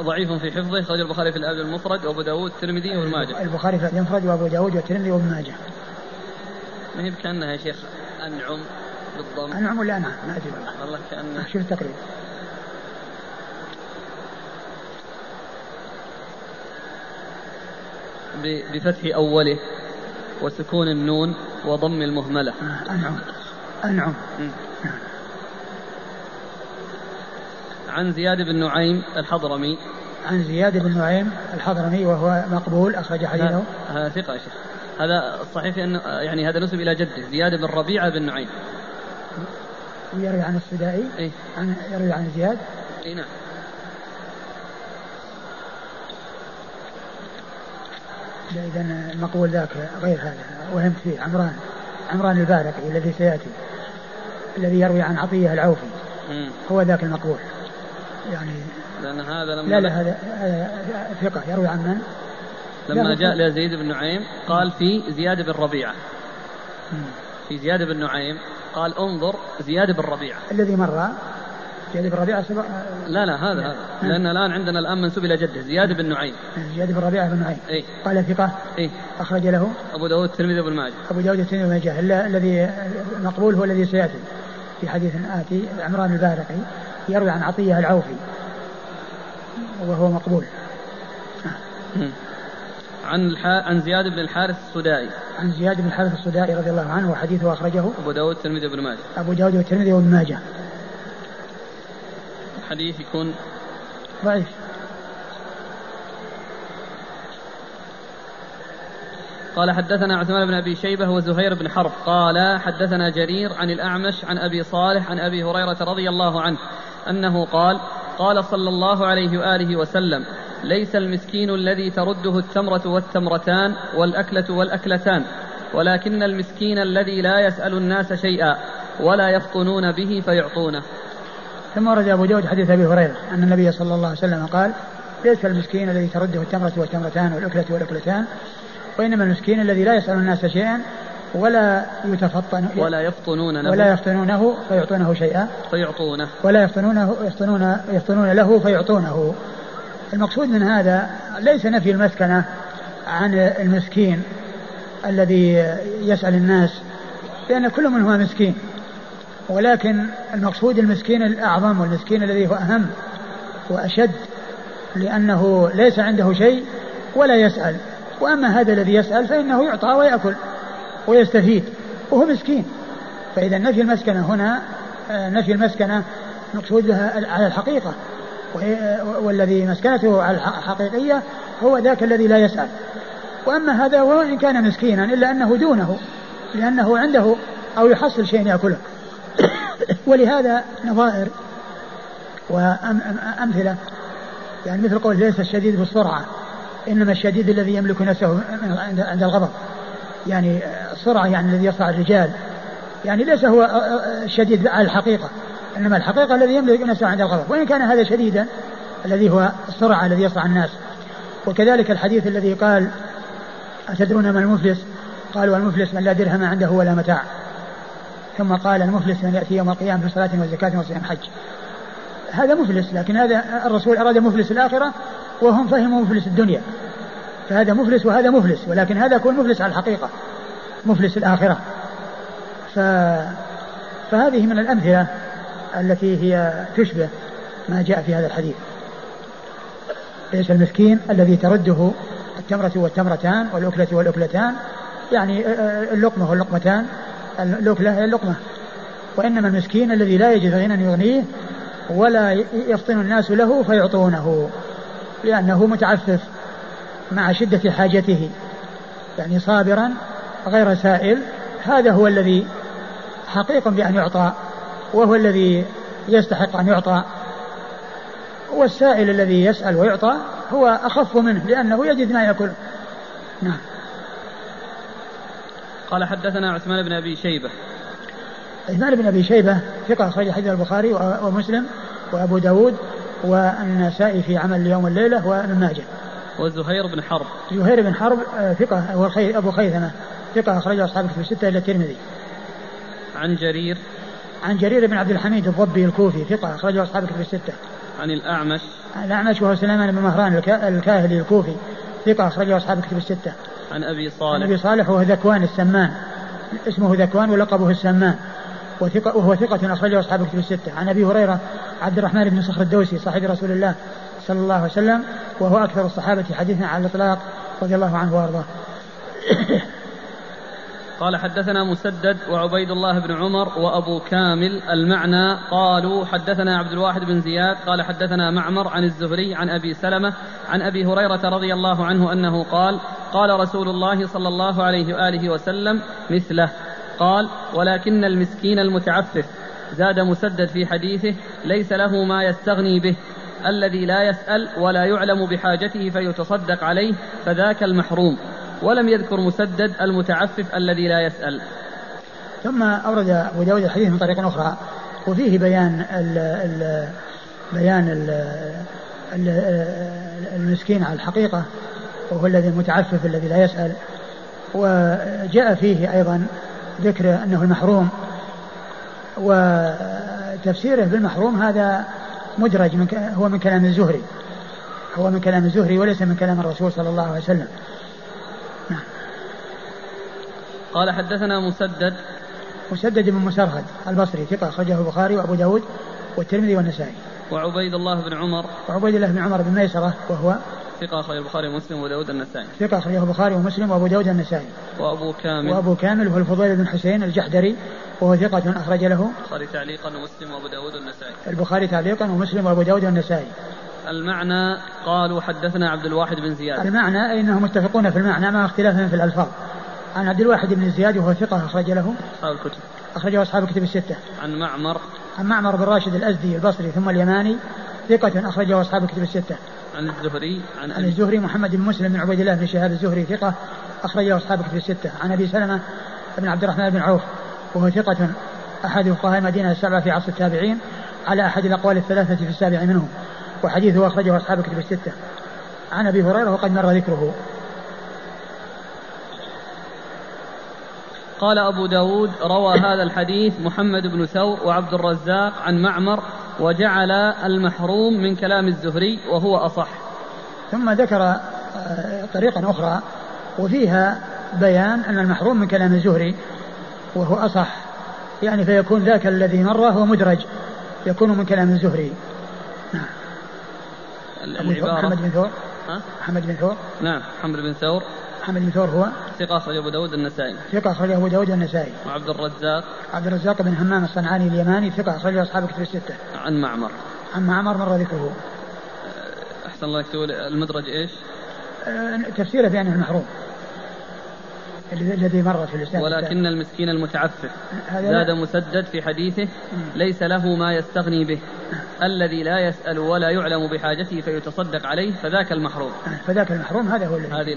ضعيف في حفظه خرج البخاري في الأدب المفرد وأبو داود الترمذي وابن ماجه. البخاري في الأدب المفرد وأبو داود والترمذي وابن ماجه. ما هي كانها يا شيخ؟ أنعم بالضم. أنعم ولا أنعم؟ ما أدري والله. كأنه. شوف التقريب. بفتح أوله وسكون النون وضم المهملة. آه، أنعم. أنعم عن زياد بن نعيم الحضرمي. عن زياد بن نعيم الحضرمي وهو مقبول أخرج حديثه. هذا ثقة يا شيخ. هذا صحيح أنه يعني هذا نسب إلى جده زياد بن ربيعة بن نعيم. ويروي عن السدائي. إيه؟ عن يروي عن زياد. اي نعم. إذا المقبول ذاك غير هذا وهمت فيه عمران. عمران البارقي الذي سيأتي الذي يروي عن عطية العوفي. هو ذاك المقبول. يعني لأن هذا لما لا لا هذا ثقة. يروي عن من؟ لما جاء لزيد بن نعيم قال في زياد بن ربيعة. في زياد بن نعيم قال انظر زياد بن ربيعة. الذي مر زياد بن ربيعة سبق لا لا هذا هذا. لأن الآن عندنا الآن منسوب إلى جده زياد بن نعيم. زياد بن ربيعة بن نعيم. إيه؟ قال ثقة. إيه؟ أخرج له. أبو داود الترمذي وابن ماجه أبو داود الترمذي وابن ماجه الذي مقبول هو الذي سيأتي في حديث آتي عمران البارقي يروي عن عطية العوفي. وهو مقبول. عن الح... عن زياد بن الحارث السدائي. عن زياد بن الحارث السدائي رضي الله عنه وحديثه أخرجه. أبو داود الترمذي وابن ماجه أبو داود والترمذي وابن ماجه. الحديث يكون ضعيف. قال حدثنا عثمان بن أبي شيبة وزهير بن حرب. قال حدثنا جرير عن الأعمش عن أبي صالح عن أبي هريرة رضي الله عنه أنه قال قال صلى الله عليه وآله وسلم ليس المسكين الذي ترده التمرة والتمرتان والأكلة والأكلتان ولكن المسكين الذي لا يسأل الناس شيئا ولا يفطنون به فيعطونه. ثم ورد أبو داود حديث أبي هريرة أن النبي صلى الله عليه وسلم قال ليس المسكين الذي ترده التمرة والتمرتان والأكلة والأكلتان وإنما المسكين الذي لا يسأل الناس شيئا ولا يتفطن ولا يفطنون له. ولا يفطنونه فيعطونه شيئا. فيعطونه. ولا يفطنونه يفطنون يفطنون له فيعطونه. المقصود من هذا ليس نفي المسكنة عن المسكين الذي يسأل الناس لأن كل منهما مسكين. ولكن المقصود المسكين الأعظم والمسكين الذي هو أهم وأشد لأنه ليس عنده شيء ولا يسأل. وأما هذا الذي يسأل فإنه يعطى ويأكل ويستفيد وهو مسكين. فإذا نفي المسكنة هنا آه، نفي المسكنة مقصود بها على الحقيقة. والذي مسكنته على الحقيقية هو ذاك الذي لا يسأل. وأما هذا وإن كان مسكينا إلا أنه دونه لأنه عنده أو يحصل شيء يأكله. ولهذا نظائر وأمثلة. يعني مثل قول ليس الشديد بالسرعة إنما الشديد الذي يملك نفسه عند الغضب. يعني السرعة يعني الذي يصنع الرجال. يعني ليس هو الشديد على الحقيقة. إنما الحقيقة الذي يملك نفسه عند الغضب. وإن كان هذا شديدا الذي هو السرعة الذي يصنع الناس. وكذلك الحديث الذي قال أتدرون ما المفلس؟ قالوا المفلس من لا درهم عنده ولا متاع. ثم قال المفلس من يأتي يوم القيامة بصلاة وزكاة وصيام حج. هذا مفلس لكن هذا الرسول أراد مفلس الآخرة وهم فهموا مفلس الدنيا. فهذا مفلس وهذا مفلس ولكن هذا يكون مفلس على الحقيقة مفلس الآخرة. ف... فهذه من الأمثلة التي هي تشبه ما جاء في هذا الحديث. ليس المسكين الذي ترده التمرة والتمرتان والأكلة والأكلتان يعني اللقمة واللقمتان. الأكلة هي اللقمة. وإنما المسكين الذي لا يجد غنى يغنيه ولا يفطن الناس له فيعطونه لأنه متعفف مع شدة حاجته. يعني صابرا غير سائل هذا هو الذي حقيق بأن يعطى وهو الذي يستحق أن يعطى. والسائل الذي يسأل ويعطى هو أخف منه لأنه يجد ما يأكل. نعم. قال حدثنا عثمان بن أبي شيبة. عثمان بن أبي شيبة ثقة أخرج حديث البخاري ومسلم وأبو داود والنسائي في عمل اليوم والليلة وابن ماجه. وزهير بن حرب. زهير بن حرب آه، ثقة أبو خيثمة. ثقة أخرجه أصحاب الكتب الستة إلى الترمذي. عن جرير. عن جرير بن عبد الحميد الضبي الكوفي ثقة أخرجه أصحاب الكتب الستة. عن الأعمش. الأعمش وهو سليمان بن مهران الكاهلي الكوفي ثقة أخرجه أصحاب الكتب الستة. عن أبي صالح. عن أبي صالح وهو ذكوان السمان. اسمه ذكوان ولقبه السمان. وثقة وهو ثقة أخرجه أصحاب الكتب الستة. عن أبي هريرة عبد الرحمن بن صخر الدوسي صاحب رسول الله صلى الله عليه وسلم وهو أكثر الصحابة حديثا على الإطلاق رضي الله عنه وأرضاه. قال حدثنا مسدد وعبيد الله بن عمر وأبو كامل المعنى قالوا حدثنا عبد الواحد بن زياد قال حدثنا معمر عن الزهري عن أبي سلمة عن أبي هريرة رضي الله عنه أنه قال قال رسول الله صلى الله عليه وآله وسلم مثله قال ولكن المسكين المتعفف زاد مسدد في حديثه ليس له ما يستغني به الذي لا يسأل ولا يعلم بحاجته فيتصدق عليه فذاك المحروم ولم يذكر مسدد المتعفف الذي لا يسأل. ثم أورد أبو داود الحديث من طريق أخرى وفيه بيان ال ال بيان ال ال المسكين على الحقيقة وهو الذي المتعفف الذي لا يسأل. وجاء فيه أيضا ذكر أنه المحروم وتفسيره بالمحروم هذا مدرج من هو من كلام الزهري هو من كلام الزهري وليس من كلام الرسول صلى الله عليه وسلم نعم قال حدثنا مسدد. مسدد بن مسرهد البصري ثقة أخرجه البخاري وأبو داود والترمذي والنسائي. وعبيد الله بن عمر. وعبيد الله بن عمر بن ميسرة وهو ثقة أخرج البخاري ومسلم وأبو داود النسائي. ثقة أخرجه البخاري ومسلم وأبو داود النسائي. وأبو كامل. وأبو كامل هو الفضيل بن حسين الجحدري وهو ثقة أخرج له البخاري تعليقا ومسلم وأبو داود النسائي. البخاري تعليقا ومسلم وأبو داود النسائي. المعنى قالوا حدثنا عبد الواحد بن زياد. المعنى أي أنهم متفقون في المعنى مع اختلافهم في الألفاظ. عن عبد الواحد بن زياد وهو ثقة أخرج له. أصحاب الكتب. أخرجه أصحاب الكتب الستة. عن معمر. عن معمر بن راشد الأزدي البصري ثم اليماني. ثقة أخرجه أصحاب الكتب الستة. عن الزهري عن عن الزهري محمد بن مسلم بن عبيد الله بن شهاب الزهري ثقة أخرجه أصحاب الكتب الستة. عن أبي سلمة بن عبد الرحمن بن عوف وهو ثقة أحد فقهاء المدينة السبعة في عصر التابعين على أحد الأقوال الثلاثة في السابع منهم. وحديثه أخرجه أصحاب الكتب الستة. عن أبي هريرة وقد مر ذكره. قال أبو داود روى هذا الحديث محمد بن ثور وعبد الرزاق عن معمر وجعل المحروم من كلام الزهري وهو أصح. ثم ذكر آه، طريقا أخرى وفيها بيان أن المحروم من كلام الزهري وهو أصح. يعني فيكون ذاك الذي مر هو مدرج يكون من كلام الزهري. نعم. العبارة؟ محمد بن ثور؟ محمد بن ثور نعم محمد بن ثور. محمد بن ثور هو؟ ثقة أخرج أبو داود النسائي. ثقة أخرجه أبو داود النسائي. وعبد الرزاق. عبد الرزاق بن همام الصنعاني اليماني ثقة أخرجه أصحاب الكتب الستة. عن معمر. عن معمر مر ذكره. أحسن الله تقول المدرج إيش؟ آه، تفسيره بأنه المحروم. الذي مر في الإسلام. ولكن المسكين المتعفف. زاد. مسدد في حديثه ليس له ما يستغني به. الذي لا يسأل ولا يعلم بحاجته فيتصدق عليه فذاك المحروم. آه، فذاك المحروم هذا هو الذي. هذه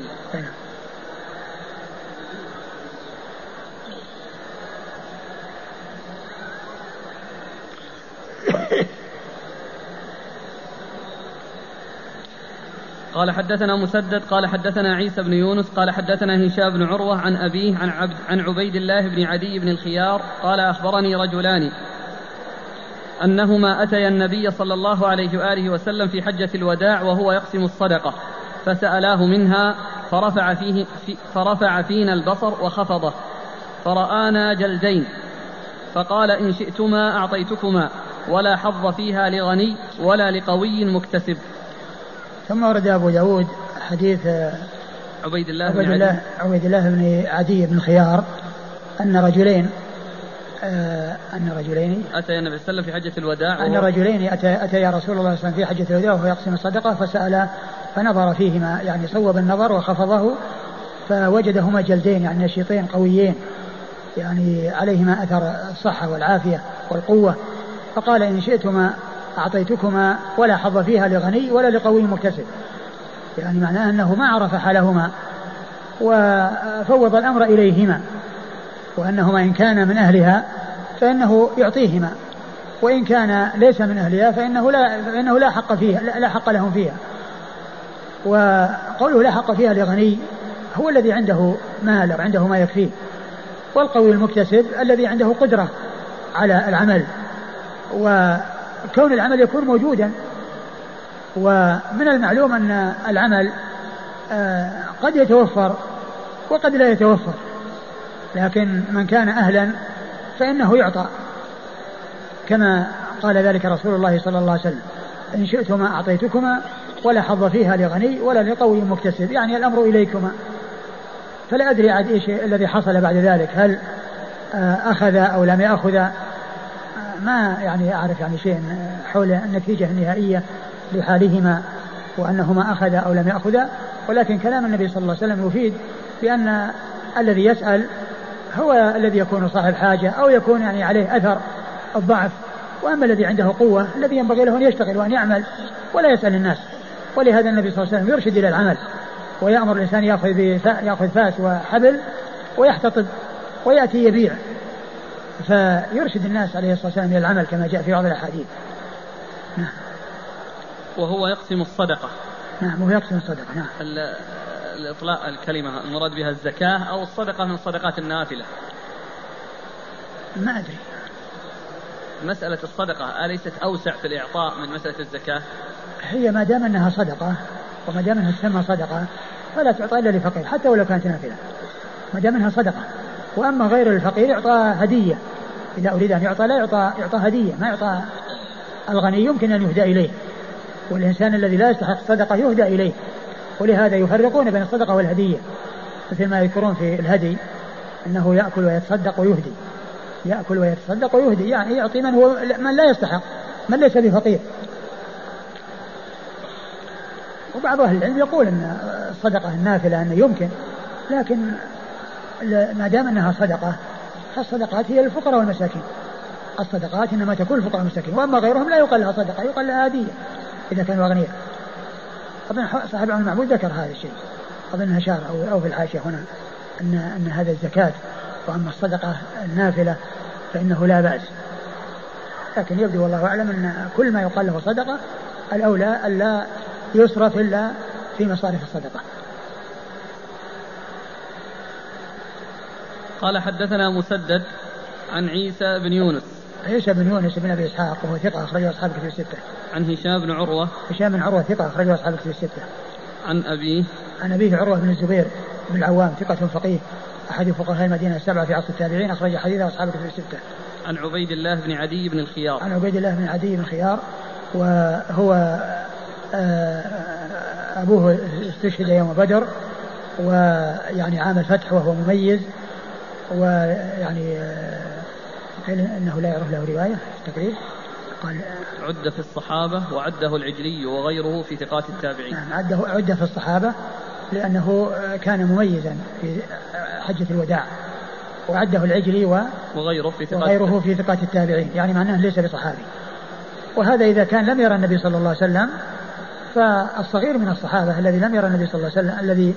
قال حدثنا مسدد قال حدثنا عيسى بن يونس قال حدثنا هشام بن عروة عن أبيه عن, عبد عن عبيد الله بن عدي بن الخيار قال أخبرني رجلان. أنهما أتيا النبي صلى الله عليه وآله وسلم في حجة الوداع وهو يقسم الصدقة فسألاه منها فرفع, فيه في فرفع فينا البصر وخفضه فرآنا جلدين فقال إن شئتما أعطيتكما ولا حظ فيها لغني ولا لقوي مكتسب. ثم ورد أبو داود حديث آه، عبيد الله عبيد بن عدي. الله عبيد الله بن عدي بن خيار أن رجلين آه، أن رجلين أتى النبي صلى الله عليه وسلم في حجة الوداع أن رجلين أتى أتيا رسول الله صلى الله عليه وسلم في حجة الوداع وهو يقسم الصدقة فسأل فنظر فيهما يعني صوب النظر وخفضه فوجدهما جلدين يعني نشيطين قويين يعني عليهما أثر الصحة والعافية والقوة فقال إن شئتما أعطيتكما ولا حظ فيها لغني ولا لقوي مكتسب. يعني معناه أنه ما عرف حالهما وفوض الأمر إليهما وأنهما إن كان من أهلها فإنه يعطيهما وإن كان ليس من أهلها فإنه لا فإنه لا حق فيها لا, حق لهم فيها. وقوله لا حق فيها لغني هو الذي عنده مال أو عنده ما يكفيه والقوي المكتسب الذي عنده قدرة على العمل. وكون العمل يكون موجودا. ومن المعلوم أن العمل آه، قد يتوفر وقد لا يتوفر. لكن من كان أهلا فإنه يعطى. كما قال ذلك رسول الله صلى الله عليه وسلم إن شئتما أعطيتكما ولا حظ فيها لغني ولا لقوي مكتسب. يعني الأمر إليكما. فلا أدري عاد إيش الذي حصل بعد ذلك. هل آه، أخذ أو لم يأخذ؟ ما يعني أعرف يعني شيء حول النتيجة النهائية لحالهما وأنهما أخذ أو لم يأخذ ولكن كلام النبي صلى الله عليه وسلم يفيد بأن الذي يسأل هو الذي يكون صاحب حاجة أو يكون يعني عليه أثر الضعف وأما الذي عنده قوة الذي ينبغي له أن يشتغل وأن يعمل ولا يسأل الناس. ولهذا النبي صلى الله عليه وسلم يرشد إلى العمل ويأمر الإنسان يأخذ يأخذ فاس وحبل ويحتطب ويأتي يبيع. فيرشد الناس عليه الصلاة والسلام إلى العمل كما جاء في بعض الأحاديث. وهو يقسم الصدقة. نعم وهو يقسم الصدقة نعم. ال- الإطلاق الكلمة المراد بها الزكاة أو الصدقة من صدقات النافلة. ما أدري. مسألة الصدقة أليست أوسع في الإعطاء من مسألة الزكاة؟ هي ما دام أنها صدقة وما دام أنها تسمى صدقة فلا تعطى إلا لفقير حتى ولو كانت نافلة. ما دام أنها صدقة. وأما غير الفقير يعطى هدية. إذا أريد أن يعطى لا يعطى يعطى هدية ما يعطى الغني. يمكن أن يهدى إليه. والإنسان الذي لا يستحق الصدقة يهدى إليه. ولهذا يفرقون بين الصدقة والهدية. مثل ما يذكرون في الهدي أنه يأكل ويتصدق ويهدي. يأكل ويتصدق ويهدي. يعني يعطي من هو من لا يستحق من ليس بفقير. وبعض أهل العلم يقول أن الصدقة النافلة أنه يمكن لكن ما دام أنها صدقة فالصدقات هي للفقراء والمساكين. الصدقات إنما تكون للفقراء والمساكين وأما غيرهم لا يقال لها صدقة يقال لها هدية إذا كانوا أغنياء. أظن صاحب عون المعبود ذكر هذا الشيء. أظن أشار أو, أو في الحاشية هنا أن أن هذا الزكاة وأما الصدقة النافلة فإنه لا بأس. لكن يبدو والله أعلم أن كل ما يقال له صدقة الأولى ألا يصرف إلا في مصارف الصدقة. قال حدثنا مسدد عن عيسى بن يونس عيسى بن يونس بن أبي إسحاق وهو ثقة أخرجه أصحاب الكتب الستة. عن هشام بن عروة هشام بن عروة ثقة أخرجه أصحاب الكتب الستة. عن ابيه عن أبيه عروة بن الزبير بن العوام ثقة فقيه أحد فقهاء المدينة السبعة في عصر التابعين أخرج حديثه أصحاب الكتب الستة. عن عبيد الله بن عدي بن الخيار. عن عبيد الله بن عدي بن الخيار وهو آه، أبوه استشهد يوم بدر ويعني عام الفتح وهو مميز ويعني قيل آه، أنه لا يعرف له رواية تقريب قال عد في الصحابة وعده العجلي وغيره في ثقات التابعين. نعم عده عد في الصحابة لأنه كان مميزا في حجة الوداع. وعده العجلي و وغيره في ثقات وغيره في ثقات التابعين. يعني معناه ليس بصحابي وهذا إذا كان لم يرى النبي صلى الله عليه وسلم فالصغير من الصحابة الذي لم يرى النبي صلى الله عليه وسلم الذي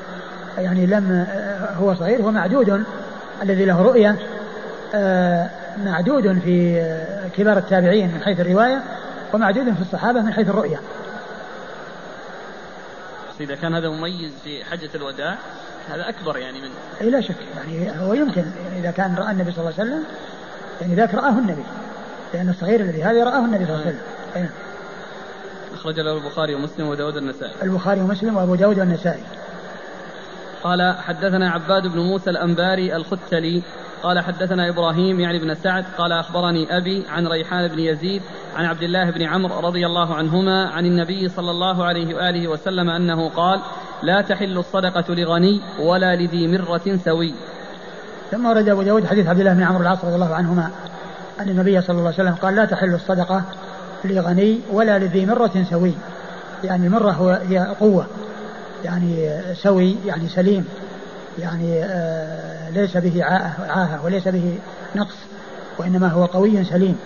يعني لم هو صغير هو معدود الذي له رؤية آه، معدود في كبار التابعين من حيث الرواية ومعدود في الصحابة من حيث الرؤية. إذا كان هذا مميز في حجة الوداع هذا أكبر يعني من أي لا شك يعني هو يمكن إذا كان رأى النبي صلى الله عليه وسلم يعني ذاك رآه النبي لأن الصغير الذي هذا رآه النبي صلى الله عليه وسلم. أيه. أخرج له البخاري ومسلم وداود النسائي البخاري ومسلم وأبو داود والنسائي. قال حدثنا عباد بن موسى الأنباري الختلي قال حدثنا إبراهيم يعني بن سعد قال أخبرني أبي عن ريحان بن يزيد عن عبد الله بن عمرو رضي الله عنهما عن النبي صلى الله عليه وآله وسلم أنه قال لا تحل الصدقة لغني ولا لذي مرة سوي. ثم ورد أبو داود حديث عبد الله بن عمرو العاص رضي الله عنهما أن النبي صلى الله عليه وسلم قال لا تحل الصدقة لغني ولا لذي مرة سوي. يعني هو هي قوة. يعني سوي يعني سليم يعني آه ليس به عاهة وليس به نقص وإنما هو قوي سليم.